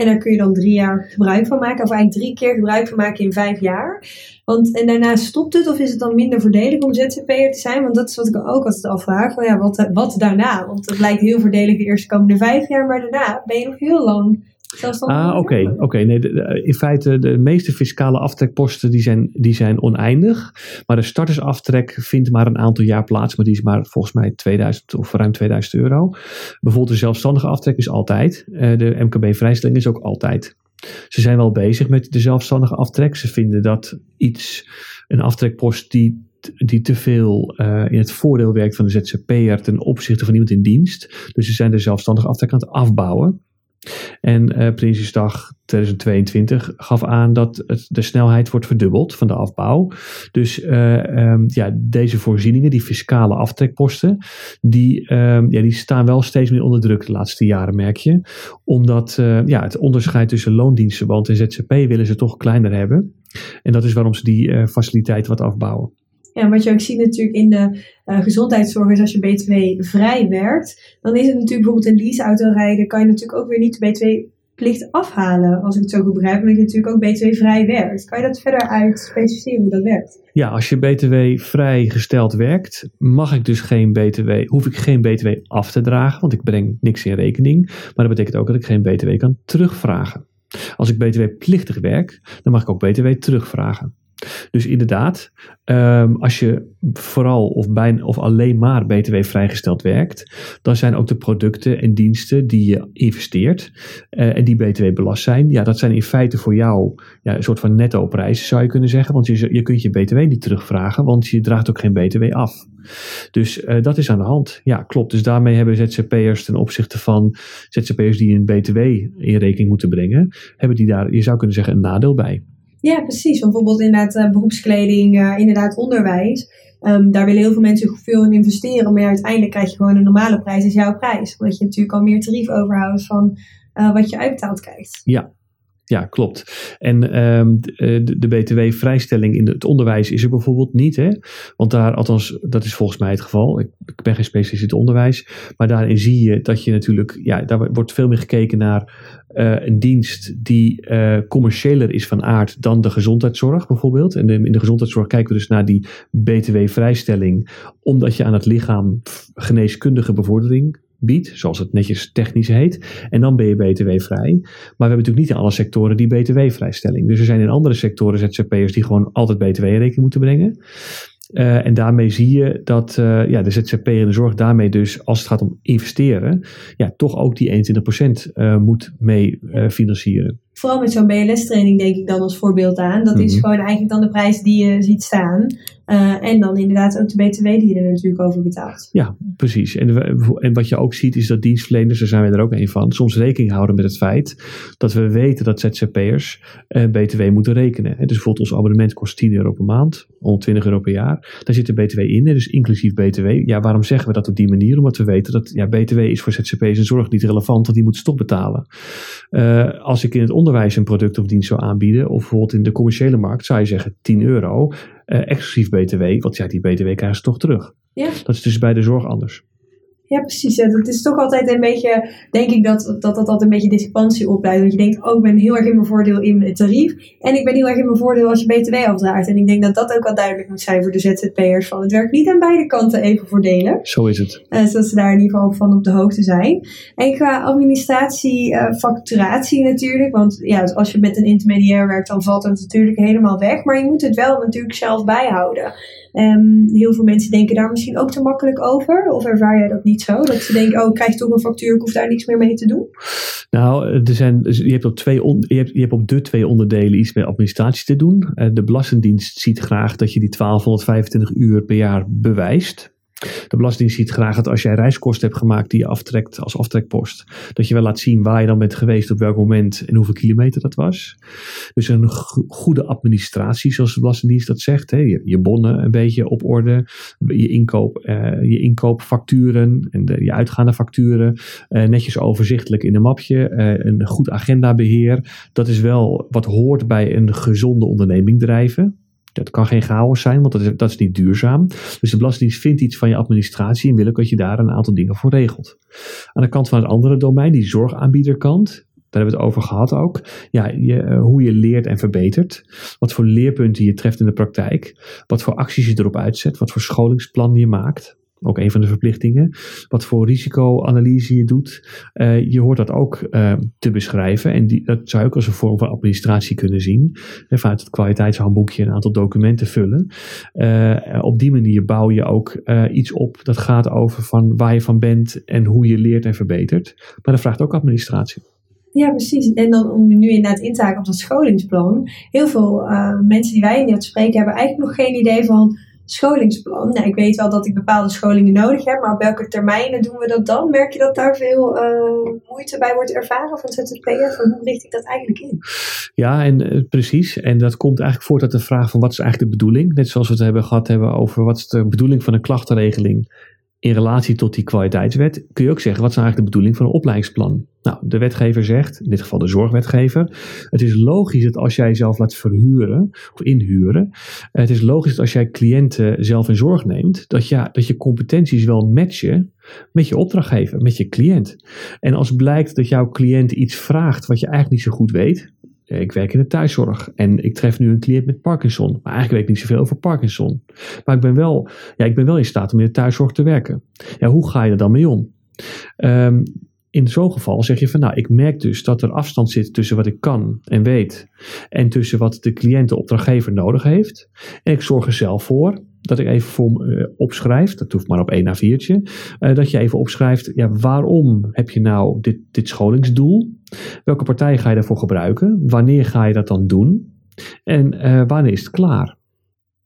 [SPEAKER 1] En daar kun je dan drie jaar gebruik van maken. Of eigenlijk drie keer gebruik van maken in vijf jaar. Want, en daarna stopt het. Of is het dan minder voordelig om ZZP'er te zijn? Want dat is wat ik ook altijd al vraag. Van ja, wat, wat daarna? Want het lijkt heel voordelig de eerste komende vijf jaar. Maar daarna ben je nog heel lang
[SPEAKER 2] Ah, oké. oké. Nee, in feite, de meeste fiscale aftrekposten die zijn, die zijn oneindig. Maar de startersaftrek vindt maar een aantal jaar plaats. Maar die is maar volgens mij 2000 of ruim 2000 euro. Bijvoorbeeld de zelfstandige aftrek is altijd. Eh, de MKB-vrijstelling is ook altijd. Ze zijn wel bezig met de zelfstandige aftrek. Ze vinden dat iets, een aftrekpost die die te veel uh, in het voordeel werkt van de ZZP'er ten opzichte van iemand in dienst. Dus ze zijn de zelfstandige aftrek aan het afbouwen. En uh, Prinsjesdag 2022 gaf aan dat het, de snelheid wordt verdubbeld van de afbouw. Dus uh, um, ja, deze voorzieningen, die fiscale aftrekposten, die, um, ja, die staan wel steeds meer onder druk de laatste jaren, merk je. Omdat uh, ja, het onderscheid tussen loondienstenband en ZZP willen ze toch kleiner hebben. En dat is waarom ze die faciliteit wat afbouwen.
[SPEAKER 1] Ja, wat je ook ziet natuurlijk in de uh, gezondheidszorg is als je BTW vrij werkt, dan is het natuurlijk bijvoorbeeld een leaseauto rijden, kan je natuurlijk ook weer niet de BTW-plicht afhalen, als ik het zo goed begrijp, omdat je natuurlijk ook BTW vrij werkt. Kan je dat verder uit specificeren hoe dat werkt?
[SPEAKER 2] Ja, als je BTW vrijgesteld werkt, mag ik dus geen BTW, hoef ik geen BTW af te dragen, want ik breng niks in rekening. Maar dat betekent ook dat ik geen BTW kan terugvragen. Als ik BTW plichtig werk, dan mag ik ook BTW terugvragen. Dus inderdaad, ehm, als je vooral of, bijna, of alleen maar BTW vrijgesteld werkt, dan zijn ook de producten en diensten die je investeert uh, en die BTW belast zijn, ja, dat zijn in feite voor jou ja, een soort van netto prijzen, zou je kunnen zeggen. Want je, je kunt je BTW niet terugvragen, want je draagt ook geen BTW af. Dus uh, dat is aan de hand. Ja, klopt. Dus daarmee hebben ZZP'ers ten opzichte van ZZP'ers die een BTW in rekening moeten brengen, hebben die daar, je zou kunnen zeggen, een nadeel bij.
[SPEAKER 1] Ja, precies. Bijvoorbeeld inderdaad uh, beroepskleding, uh, inderdaad onderwijs. Um, daar willen heel veel mensen veel in investeren. Maar uiteindelijk krijg je gewoon een normale prijs is jouw prijs. Omdat je natuurlijk al meer tarief overhoudt van uh, wat je uitbetaald krijgt.
[SPEAKER 2] Ja, ja, klopt. En um, de, de BTW-vrijstelling in het onderwijs is er bijvoorbeeld niet. Hè? Want daar, althans, dat is volgens mij het geval. Ik, ben geen specialist in het onderwijs. Maar daarin zie je dat je natuurlijk, ja, daar wordt veel meer gekeken naar uh, een dienst die uh, commerciëler is van aard dan de gezondheidszorg bijvoorbeeld. En in de gezondheidszorg kijken we dus naar die BTW-vrijstelling, omdat je aan het lichaam geneeskundige bevordering biedt, zoals het netjes technisch heet. En dan ben je BTW-vrij. Maar we hebben natuurlijk niet in alle sectoren die BTW-vrijstelling. Dus er zijn in andere sectoren ZZP'ers die gewoon altijd BTW in rekening moeten brengen. Uh, en daarmee zie je dat uh, ja, de ZZP'er in de zorg daarmee dus, als het gaat om investeren, ja, toch ook die 21% uh, moet mee financieren.
[SPEAKER 1] Vooral met zo'n BLS-training denk ik dan als voorbeeld aan. Dat mm -hmm. is gewoon eigenlijk dan de prijs die je ziet staan. Uh, en dan inderdaad ook de BTW die je er natuurlijk over betaalt.
[SPEAKER 2] Ja, precies. En, en wat je ook ziet is dat dienstverleners, daar zijn we er ook een van, soms rekening houden met het feit dat we weten dat ZZP'ers uh, BTW moeten rekenen. Dus bijvoorbeeld ons abonnement kost 10 euro per maand, 120 euro per jaar. Daar zit de BTW in, dus inclusief BTW. Ja, waarom zeggen we dat op die manier? Omdat we weten dat ja, BTW is voor ZZP'ers en zorg niet relevant, want die moeten toch betalen. Uh, als ik in het onderwijs een product of dienst zou aanbieden, of bijvoorbeeld in de commerciële markt, zou je zeggen 10 euro. Uh, exclusief BTW, want ja, die BTW krijgen ze toch terug.
[SPEAKER 1] Ja.
[SPEAKER 2] Dat is dus bij de zorg anders.
[SPEAKER 1] Ja, precies. Het is toch altijd een beetje, denk ik, dat dat, dat altijd een beetje discrepantie opleidt. Want je denkt, oh, ik ben heel erg in mijn voordeel in het tarief. En ik ben heel erg in mijn voordeel als je BTW afdraagt. En ik denk dat dat ook wel duidelijk moet zijn voor de ZZP'ers. Van het werkt niet aan beide kanten even voordelen.
[SPEAKER 2] Zo is het.
[SPEAKER 1] Uh, zodat ze daar in ieder geval van op de hoogte zijn. En qua administratie, uh, facturatie natuurlijk. Want ja, als je met een intermediair werkt, dan valt het natuurlijk helemaal weg. Maar je moet het wel natuurlijk zelf bijhouden. Um, heel veel mensen denken daar misschien ook te makkelijk over. Of ervaar jij dat niet zo? Dat ze denken, oh, ik krijg toch een factuur, ik hoef daar niks meer mee te doen?
[SPEAKER 2] Nou, er zijn, je, hebt op twee je, hebt, je hebt op de twee onderdelen iets met administratie te doen. Uh, de Belastingdienst ziet graag dat je die 1225 uur per jaar bewijst. De Belastingdienst ziet graag dat als jij reiskosten hebt gemaakt die je aftrekt als aftrekpost, dat je wel laat zien waar je dan bent geweest, op welk moment en hoeveel kilometer dat was. Dus een goede administratie, zoals de Belastingdienst dat zegt. Hè. Je, bonnen een beetje op orde, je, inkoop, uh, je inkoopfacturen en de, je uitgaande facturen uh, netjes overzichtelijk in een mapje, uh, een goed agendabeheer. Dat is wel wat hoort bij een gezonde onderneming drijven. Dat kan geen chaos zijn, want dat is, dat is niet duurzaam. Dus de Belastingdienst vindt iets van je administratie en wil ook dat je daar een aantal dingen voor regelt. Aan de kant van het andere domein, die zorgaanbiederkant, daar hebben we het over gehad ook. Ja, je, uh, hoe je leert en verbetert. Wat voor leerpunten je treft in de praktijk. Wat voor acties je erop uitzet. Wat voor scholingsplannen je maakt. Ook een van de verplichtingen. Wat voor risicoanalyse je doet. Uh, je hoort dat ook uh, te beschrijven. En die, dat zou je ook als een vorm van administratie kunnen zien. En vanuit het kwaliteitshandboekje een aantal documenten vullen. Uh, op die manier bouw je ook iets op dat gaat over van waar je van bent en hoe je leert en verbetert. Maar dat vraagt ook administratie.
[SPEAKER 1] Ja, precies. En dan om nu inderdaad in te haken op dat scholingsplan. Heel veel mensen die wij in dit spreken hebben eigenlijk nog geen idee van scholingsplan. Nou, ik weet wel dat ik bepaalde scholingen nodig heb, maar op welke termijnen doen we dat dan? Merk je dat daar veel uh, moeite bij wordt ervaren van ZZP'er? Van hoe richt ik dat eigenlijk in?
[SPEAKER 2] Ja, en uh, precies. En dat komt eigenlijk voort uit de vraag van wat is eigenlijk de bedoeling? Net zoals we het hebben gehad hebben over wat is de bedoeling van een klachtenregeling in relatie tot die kwaliteitswet kun je ook zeggen, wat is eigenlijk de bedoeling van een opleidingsplan? Nou, de wetgever zegt, in dit geval de zorgwetgever, het is logisch dat als jij jezelf laat verhuren of inhuren, het is logisch dat als jij cliënten zelf in zorg neemt, dat, ja, dat je competenties wel matchen met je opdrachtgever, met je cliënt. En als blijkt dat jouw cliënt iets vraagt wat je eigenlijk niet zo goed weet, ik werk in de thuiszorg en ik tref nu een cliënt met Parkinson. Maar eigenlijk weet ik niet zoveel over Parkinson. Maar ik ben wel, ja, ik ben wel in staat om in de thuiszorg te werken. Ja, hoe ga je er dan mee om? Um, in zo'n geval zeg je van nou, ik merk dus dat er afstand zit tussen wat ik kan en weet en tussen wat de cliënt, de opdrachtgever nodig heeft. En ik zorg er zelf voor dat ik even voor uh, opschrijf, dat hoeft maar op één A4'tje, uh, dat je even opschrijft, ja, waarom heb je nou dit, dit scholingsdoel? Welke partij ga je daarvoor gebruiken? Wanneer ga je dat dan doen? En uh, wanneer is het klaar?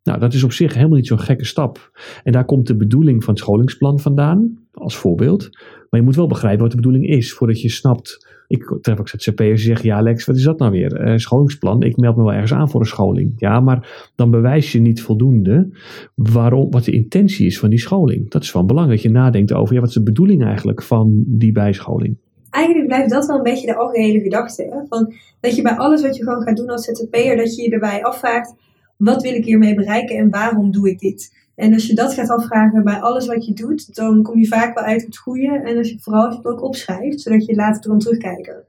[SPEAKER 2] Nou, dat is op zich helemaal niet zo'n gekke stap. En daar komt de bedoeling van het scholingsplan vandaan, als voorbeeld. Maar je moet wel begrijpen wat de bedoeling is, voordat je snapt. Ik tref ook ZZP'ers die zeggen, ja Lex, wat is dat nou weer? Uh, scholingsplan, ik meld me wel ergens aan voor een scholing. Ja, maar dan bewijs je niet voldoende waarom, wat de intentie is van die scholing. Dat is van belang, dat je nadenkt over, ja, wat is de bedoeling eigenlijk van die bijscholing?
[SPEAKER 1] Eigenlijk blijft dat wel een beetje de algehele gedachte. Hè? Van, dat je bij alles wat je gewoon gaat doen als ZZP'er, dat je je erbij afvraagt, wat wil ik hiermee bereiken en waarom doe ik dit? En als je dat gaat afvragen bij alles wat je doet, dan kom je vaak wel uit op het goede. En als je vooral het ook opschrijft, zodat je later erom terugkijken.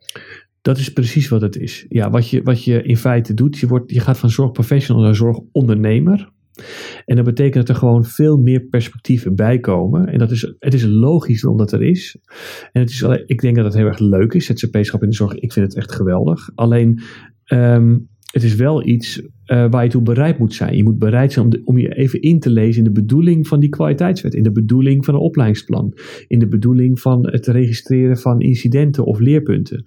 [SPEAKER 2] Dat is precies wat het is. Ja, wat je, wat je in feite doet, je, wordt, je gaat van zorgprofessional naar zorgondernemer. En dat betekent dat er gewoon veel meer perspectieven bij komen. En dat is, het is logisch omdat er is. En het is, ik denk dat het heel erg leuk is, ZZP-schap in de zorg. Ik vind het echt geweldig. Alleen, um, het is wel iets uh, waar je toe bereid moet zijn. Je moet bereid zijn om, je even in te lezen in de bedoeling van die kwaliteitswet, in de bedoeling van een opleidingsplan, in de bedoeling van het registreren van incidenten of leerpunten.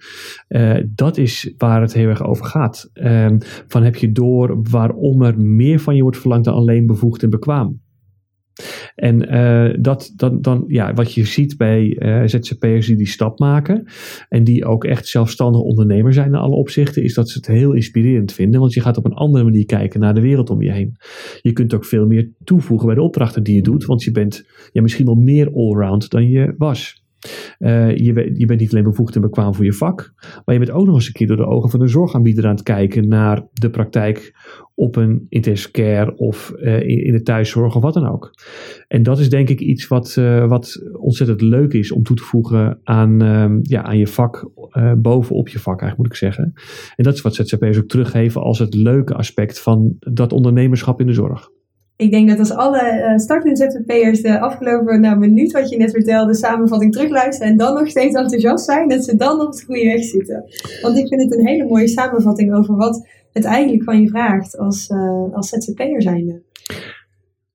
[SPEAKER 2] Uh, dat is waar het heel erg over gaat. Uh, van heb je door waarom er meer van je wordt verlangd dan alleen bevoegd en bekwaam. En uh, dat, dan, dan, ja, wat je ziet bij uh, ZZP'ers die die stap maken en die ook echt zelfstandig ondernemer zijn in alle opzichten, is dat ze het heel inspirerend vinden, want je gaat op een andere manier kijken naar de wereld om je heen. Je kunt ook veel meer toevoegen bij de opdrachten die je doet, want je bent ja, misschien wel meer allround dan je was. Uh, je, je, bent niet alleen bevoegd en bekwaam voor je vak, maar je bent ook nog eens een keer door de ogen van de zorgaanbieder aan het kijken naar de praktijk op een intensive care of uh, in, de thuiszorg of wat dan ook. En dat is denk ik iets wat, uh, wat ontzettend leuk is om toe te voegen aan, ja, aan je vak, bovenop je vak eigenlijk moet ik zeggen. En dat is wat ZZP'ers ook teruggeven als het leuke aspect van dat ondernemerschap in de zorg
[SPEAKER 1] ik denk dat als alle uh, startende ZZP'ers de afgelopen nou, minuut wat je net vertelde, samenvatting terugluisteren en dan nog steeds enthousiast zijn, dat ze dan op de goede weg zitten. Want ik vind het een hele mooie samenvatting over wat het eigenlijk van je vraagt als, uh, als ZZP'er zijnde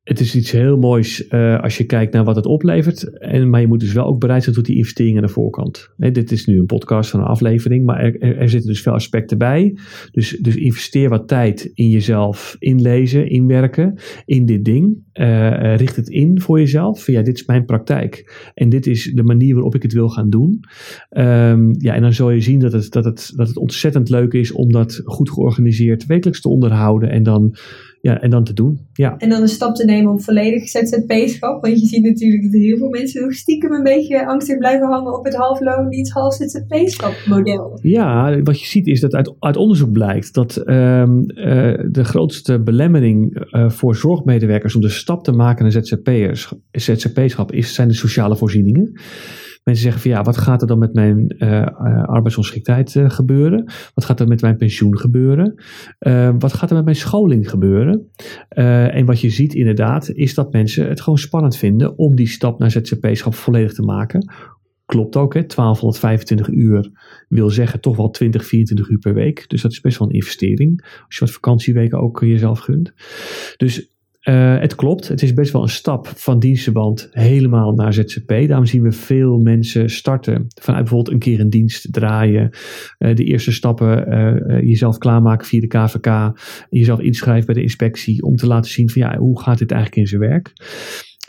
[SPEAKER 2] het is iets heel moois uh, als je kijkt naar wat het oplevert. En, maar je moet dus wel ook bereid zijn tot die investeringen aan de voorkant. dit is nu een podcast van een aflevering, maar er, er, zitten dus veel aspecten bij. Dus, dus investeer wat tijd in jezelf inlezen, inwerken in dit ding. Uh, richt het in voor jezelf. Ja, dit is mijn praktijk. En dit is de manier waarop ik het wil gaan doen. Um, ja, en dan zul je zien dat het, dat, het, dat het ontzettend leuk is om dat goed georganiseerd wekelijks te onderhouden. En dan ja, en dan te doen. Ja.
[SPEAKER 1] En dan een stap te nemen om volledig ZZP-schap. Want je ziet natuurlijk dat heel veel mensen nog stiekem een beetje angstig blijven hangen op het halfloon, niet half ZZP-schap model.
[SPEAKER 2] Ja, wat je ziet is dat uit, uit onderzoek blijkt dat um, uh, de grootste belemmering uh, voor zorgmedewerkers om de stap te maken naar ZZP'ers, ZZP-schap is, zijn de sociale voorzieningen. Mensen zeggen van ja, wat gaat er dan met mijn uh, arbeidsongeschiktheid uh, gebeuren? Wat gaat er met mijn pensioen gebeuren? Wat gaat er met mijn scholing gebeuren? en wat je ziet inderdaad, is dat mensen het gewoon spannend vinden om die stap naar ZZP-schap volledig te maken. Klopt ook, hè? 1225 uur wil zeggen toch wel 20, 24 uur per week. Dus dat is best wel een investering. Als je wat vakantieweken ook jezelf gunt. Dus uh, het klopt, het is best wel een stap van dienstenband helemaal naar ZZP. Daarom zien we veel mensen starten vanuit bijvoorbeeld een keer een dienst draaien, uh, de eerste stappen uh, jezelf klaarmaken via de KVK, jezelf inschrijven bij de inspectie om te laten zien van ja, hoe gaat dit eigenlijk in zijn werk.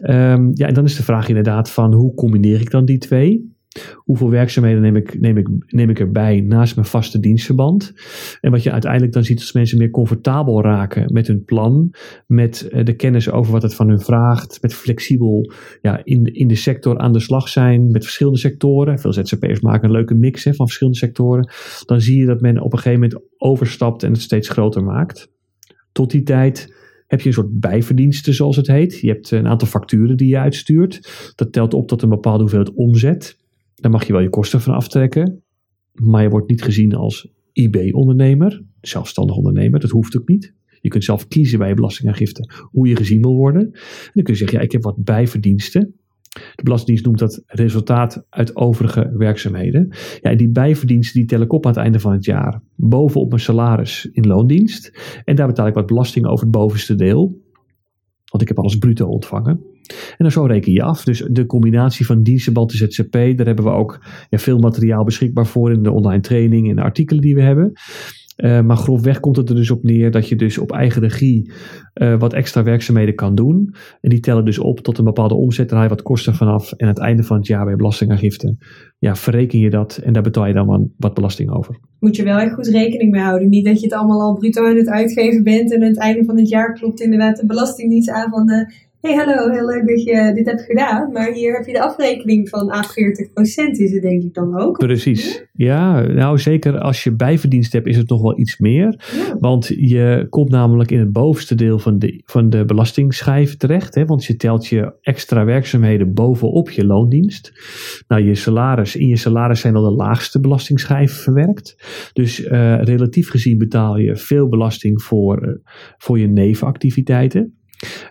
[SPEAKER 2] Um, ja, en dan is de vraag inderdaad van hoe combineer ik dan die twee? Hoeveel werkzaamheden neem ik, neem, ik, neem ik erbij naast mijn vaste dienstverband? En wat je uiteindelijk dan ziet als mensen meer comfortabel raken met hun plan, met eh, de kennis over wat het van hun vraagt, met flexibel ja, in, de, in de sector aan de slag zijn, met verschillende sectoren. Veel ZZP'ers maken een leuke mix hè, van verschillende sectoren. Dan zie je dat men op een gegeven moment overstapt en het steeds groter maakt. Tot die tijd heb je een soort bijverdiensten, zoals het heet. Je hebt een aantal facturen die je uitstuurt. Dat telt op tot een bepaalde hoeveelheid omzet. Daar mag je wel je kosten van aftrekken. Maar je wordt niet gezien als IB-ondernemer, zelfstandig ondernemer. Dat hoeft ook niet. Je kunt zelf kiezen bij je belastingaangifte hoe je gezien wil worden. En dan kun je zeggen, ja, ik heb wat bijverdiensten. De Belastingdienst noemt dat resultaat uit overige werkzaamheden. Ja, die bijverdiensten die tel ik op aan het einde van het jaar. Bovenop mijn salaris in loondienst. En daar betaal ik wat belasting over het bovenste deel. Want ik heb alles bruto ontvangen. En dan zo reken je af. Dus de combinatie van dienstenband en ZZP, daar hebben we ook ja, veel materiaal beschikbaar voor in de online training en de artikelen die we hebben. Uh, maar grofweg komt het er dus op neer dat je dus op eigen regie uh, wat extra werkzaamheden kan doen. En die tellen dus op tot een bepaalde omzet. Haal je wat kosten vanaf. En aan het einde van het jaar bij belastingaangifte, ja, verreken je dat. En daar betaal je dan wat belasting over.
[SPEAKER 1] Moet je wel echt goed rekening mee houden. Niet dat je het allemaal al bruto aan het uitgeven bent. En aan het einde van het jaar klopt inderdaad de belastingdienst aan van... Uh, hey hallo, heel leuk dat je dit hebt gedaan, maar hier heb je de afrekening van a 40% is het denk ik dan ook.
[SPEAKER 2] Precies, ja, nou zeker als je bijverdienst hebt is het nog wel iets meer, want je komt namelijk in het bovenste deel van de, van de belastingschijf terecht, hè, want je telt je extra werkzaamheden bovenop je loondienst. Nou, je salaris, in je salaris zijn al de laagste belastingschijf verwerkt, dus uh, relatief gezien betaal je veel belasting voor, uh, voor je nevenactiviteiten.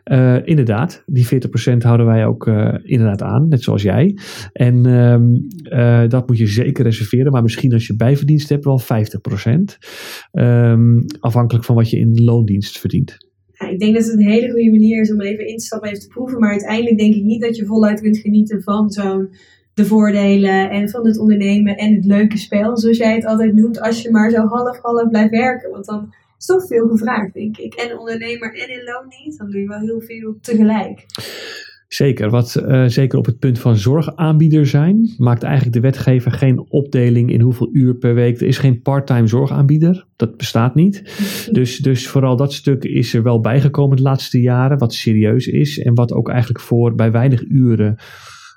[SPEAKER 2] Uh, inderdaad, die 40% houden wij ook uh, inderdaad aan, net zoals jij. En um, uh, dat moet je zeker reserveren, maar misschien als je bijverdienst hebt wel 50%. Um, ehm, afhankelijk van wat je in loondienst verdient.
[SPEAKER 1] Ja, ik denk dat het een hele goede manier is om even in te stappen, even te proeven. Maar uiteindelijk denk ik niet dat je voluit kunt genieten van zo'n de voordelen en van het ondernemen en het leuke spel, zoals jij het altijd noemt, als je maar zo half-half blijft werken. Want dan is toch veel gevraagd, denk ik. En ondernemer en in loondienst, dan doe je wel heel veel tegelijk.
[SPEAKER 2] Zeker, wat uh, zeker op het punt van zorgaanbieder zijn, maakt eigenlijk de wetgever geen opdeling in hoeveel uur per week. Er is geen parttime zorgaanbieder, dat bestaat niet. Dus, dus vooral dat stuk is er wel bijgekomen de laatste jaren, wat serieus is en wat ook eigenlijk voor bij weinig uren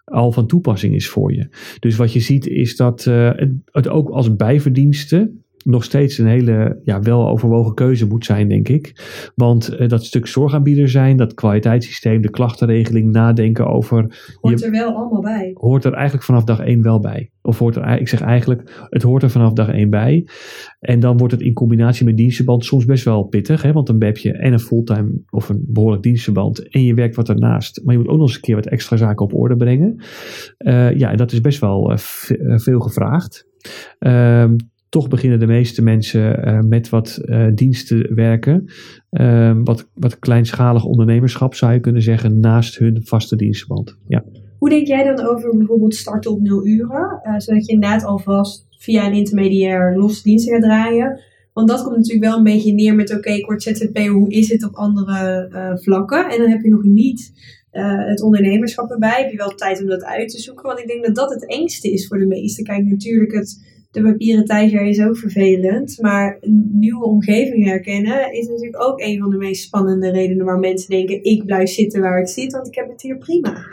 [SPEAKER 2] al van toepassing is voor je. Dus wat je ziet is dat uh, het, het ook als bijverdiensten nog steeds een hele ja, wel overwogen keuze moet zijn, denk ik. Want uh, dat stuk zorgaanbieder zijn, dat kwaliteitssysteem, de klachtenregeling, nadenken over.
[SPEAKER 1] Hoort er wel allemaal bij.
[SPEAKER 2] Hoort er eigenlijk vanaf dag één wel bij. Of hoort er, ik zeg eigenlijk, het hoort er vanaf dag één bij. En dan wordt het in combinatie met dienstenband soms best wel pittig. Hè? Want dan heb je en een fulltime of een behoorlijk dienstenband. En je werkt wat ernaast. Maar je moet ook nog eens een keer wat extra zaken op orde brengen. Uh, ja, dat is best wel uh, veel gevraagd. Uh, toch beginnen de meeste mensen uh, met wat uh, diensten werken. Uh, wat, wat kleinschalig ondernemerschap zou je kunnen zeggen, naast hun vaste dienstverband. Ja.
[SPEAKER 1] Hoe denk jij dan over bijvoorbeeld starten op nul uren? Eh, zodat je inderdaad alvast via een intermediair losse diensten gaat draaien. Want dat komt natuurlijk wel een beetje neer met: oké, okay, ik word ZZP, hoe is het op andere vlakken? En dan heb je nog niet het ondernemerschap erbij. Heb je wel tijd om dat uit te zoeken? Want ik denk dat dat het engste is voor de meesten. Kijk, natuurlijk het de papieren tijger is ook vervelend. Maar een nieuwe omgeving herkennen is natuurlijk ook een van de meest spannende redenen waar mensen denken: ik blijf zitten waar ik zit, want ik heb het hier prima.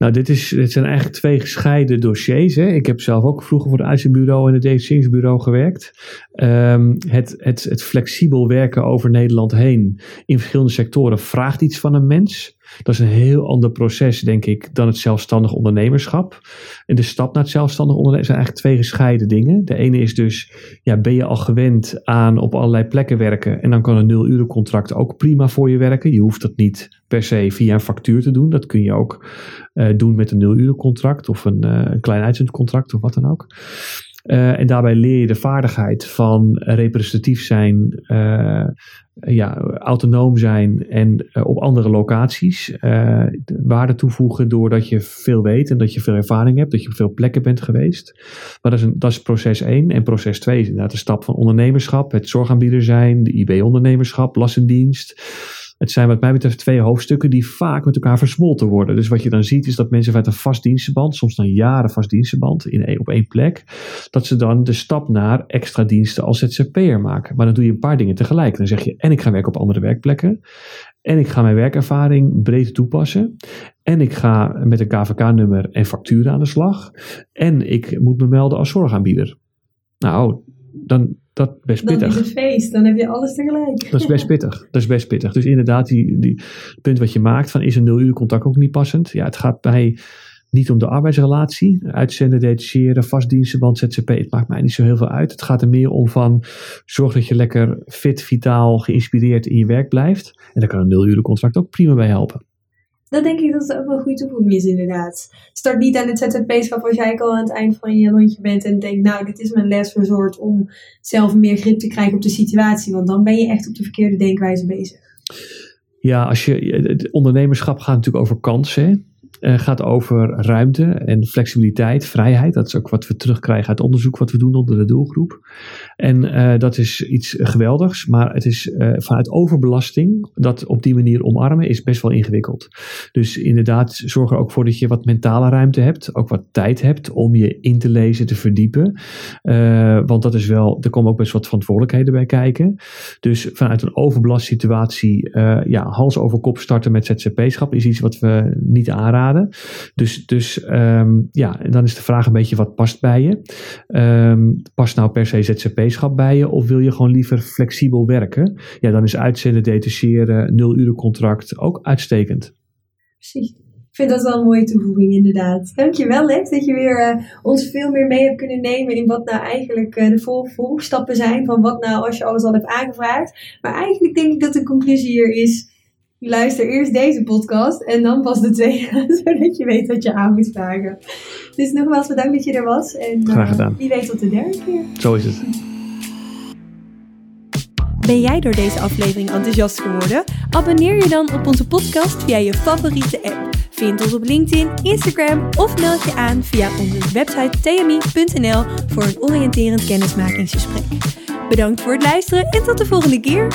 [SPEAKER 2] Nou, dit, is, dit zijn eigenlijk twee gescheiden dossiers. Hè. Ik heb zelf ook vroeger voor het uitzendbureau en het detacheringsbureau gewerkt. Um, het, het, het flexibel werken over Nederland heen in verschillende sectoren vraagt iets van een mens. Dat is een heel ander proces, denk ik, dan het zelfstandig ondernemerschap. En de stap naar het zelfstandig ondernemen zijn eigenlijk twee gescheiden dingen. De ene is dus, ja, ben je al gewend aan op allerlei plekken werken en dan kan een nul contract ook prima voor je werken. Je hoeft dat niet per se via een factuur te doen. Dat kun je ook uh, doen met een nul contract of een, uh, een klein uitzendcontract of wat dan ook. Uh, en daarbij leer je de vaardigheid van representatief zijn, uh, ja, autonoom zijn en uh, op andere locaties waarde toevoegen doordat je veel weet en dat je veel ervaring hebt, dat je op veel plekken bent geweest. Maar dat is, een, dat is proces 1. En proces 2 is inderdaad de stap van ondernemerschap, het zorgaanbieder zijn, de IB-ondernemerschap, lassendienst. Het zijn wat mij betreft twee hoofdstukken die vaak met elkaar versmolten worden. Dus wat je dan ziet is dat mensen vanuit een vast dienstenband, soms dan jaren vast dienstenband in, op één plek, dat ze dan de stap naar extra diensten als ZZP'er maken. Maar dan doe je een paar dingen tegelijk. Dan zeg je en ik ga werken op andere werkplekken. En ik ga mijn werkervaring breed toepassen. En ik ga met een KVK-nummer en facturen aan de slag. En ik moet me melden als zorgaanbieder. Nou, dan, dat best pittig. Dan
[SPEAKER 1] is het feest, dan heb je alles tegelijk.
[SPEAKER 2] Dat is best pittig. Dat is best pittig. Dus inderdaad, die, die punt wat je maakt van is een nul uur contact ook niet passend. Ja, het gaat bij niet om de arbeidsrelatie. Uitzenden, detacheren, vastdienstenband, ZZP. Het maakt mij niet zo heel veel uit. Het gaat er meer om van zorg dat je lekker fit, vitaal, geïnspireerd in je werk blijft. En daar kan een nul uur contract ook prima bij helpen.
[SPEAKER 1] Dat denk ik dat het ook wel een goede toevoeging is, inderdaad. Start niet aan het ZZP-schap als jij al aan het eind van je lontje bent en denkt, nou, dit is mijn lesresort om zelf meer grip te krijgen op de situatie. Want dan ben je echt op de verkeerde denkwijze bezig.
[SPEAKER 2] Ja, als je, het ondernemerschap gaat natuurlijk over kansen uh, gaat over ruimte en flexibiliteit, vrijheid. Dat is ook wat we terugkrijgen uit onderzoek wat we doen onder de doelgroep. En uh, dat is iets geweldigs, maar het is uh, vanuit overbelasting dat op die manier omarmen is best wel ingewikkeld. Dus inderdaad, zorg er ook voor dat je wat mentale ruimte hebt, ook wat tijd hebt om je in te lezen, te verdiepen. want dat is wel, er komen ook best wat verantwoordelijkheden bij kijken. Dus vanuit een overbelast situatie, ja, hals over kop starten met ZZP-schap is iets wat we niet aanraden. Dus, dus um, ja, dan is de vraag een beetje wat past bij je. Um, past nou per se Bij je of wil je gewoon liever flexibel werken? Ja, dan is uitzenden, detacheren, nul uren contract ook uitstekend.
[SPEAKER 1] Precies. Ik vind dat wel een mooie toevoeging, inderdaad. Dankjewel, Lex, dat je weer uh, ons veel meer mee hebt kunnen nemen in wat nou eigenlijk uh, de volgstappen zijn. Van wat nou als je alles al hebt aangevraagd. Maar eigenlijk denk ik dat de conclusie hier is luister eerst deze podcast en dan pas de tweede, zodat je weet wat je aan moet vragen. Dus nogmaals bedankt dat je er was. En,
[SPEAKER 2] Graag eh, gedaan.
[SPEAKER 1] wie weet tot de derde keer.
[SPEAKER 2] Zo is het.
[SPEAKER 1] Ben jij door deze aflevering enthousiast geworden? Abonneer je dan op onze podcast via je favoriete app. Vind ons op LinkedIn, Instagram of meld je aan via onze website tmi.nl voor een oriënterend kennismakingsgesprek. Bedankt voor het luisteren en tot de volgende keer.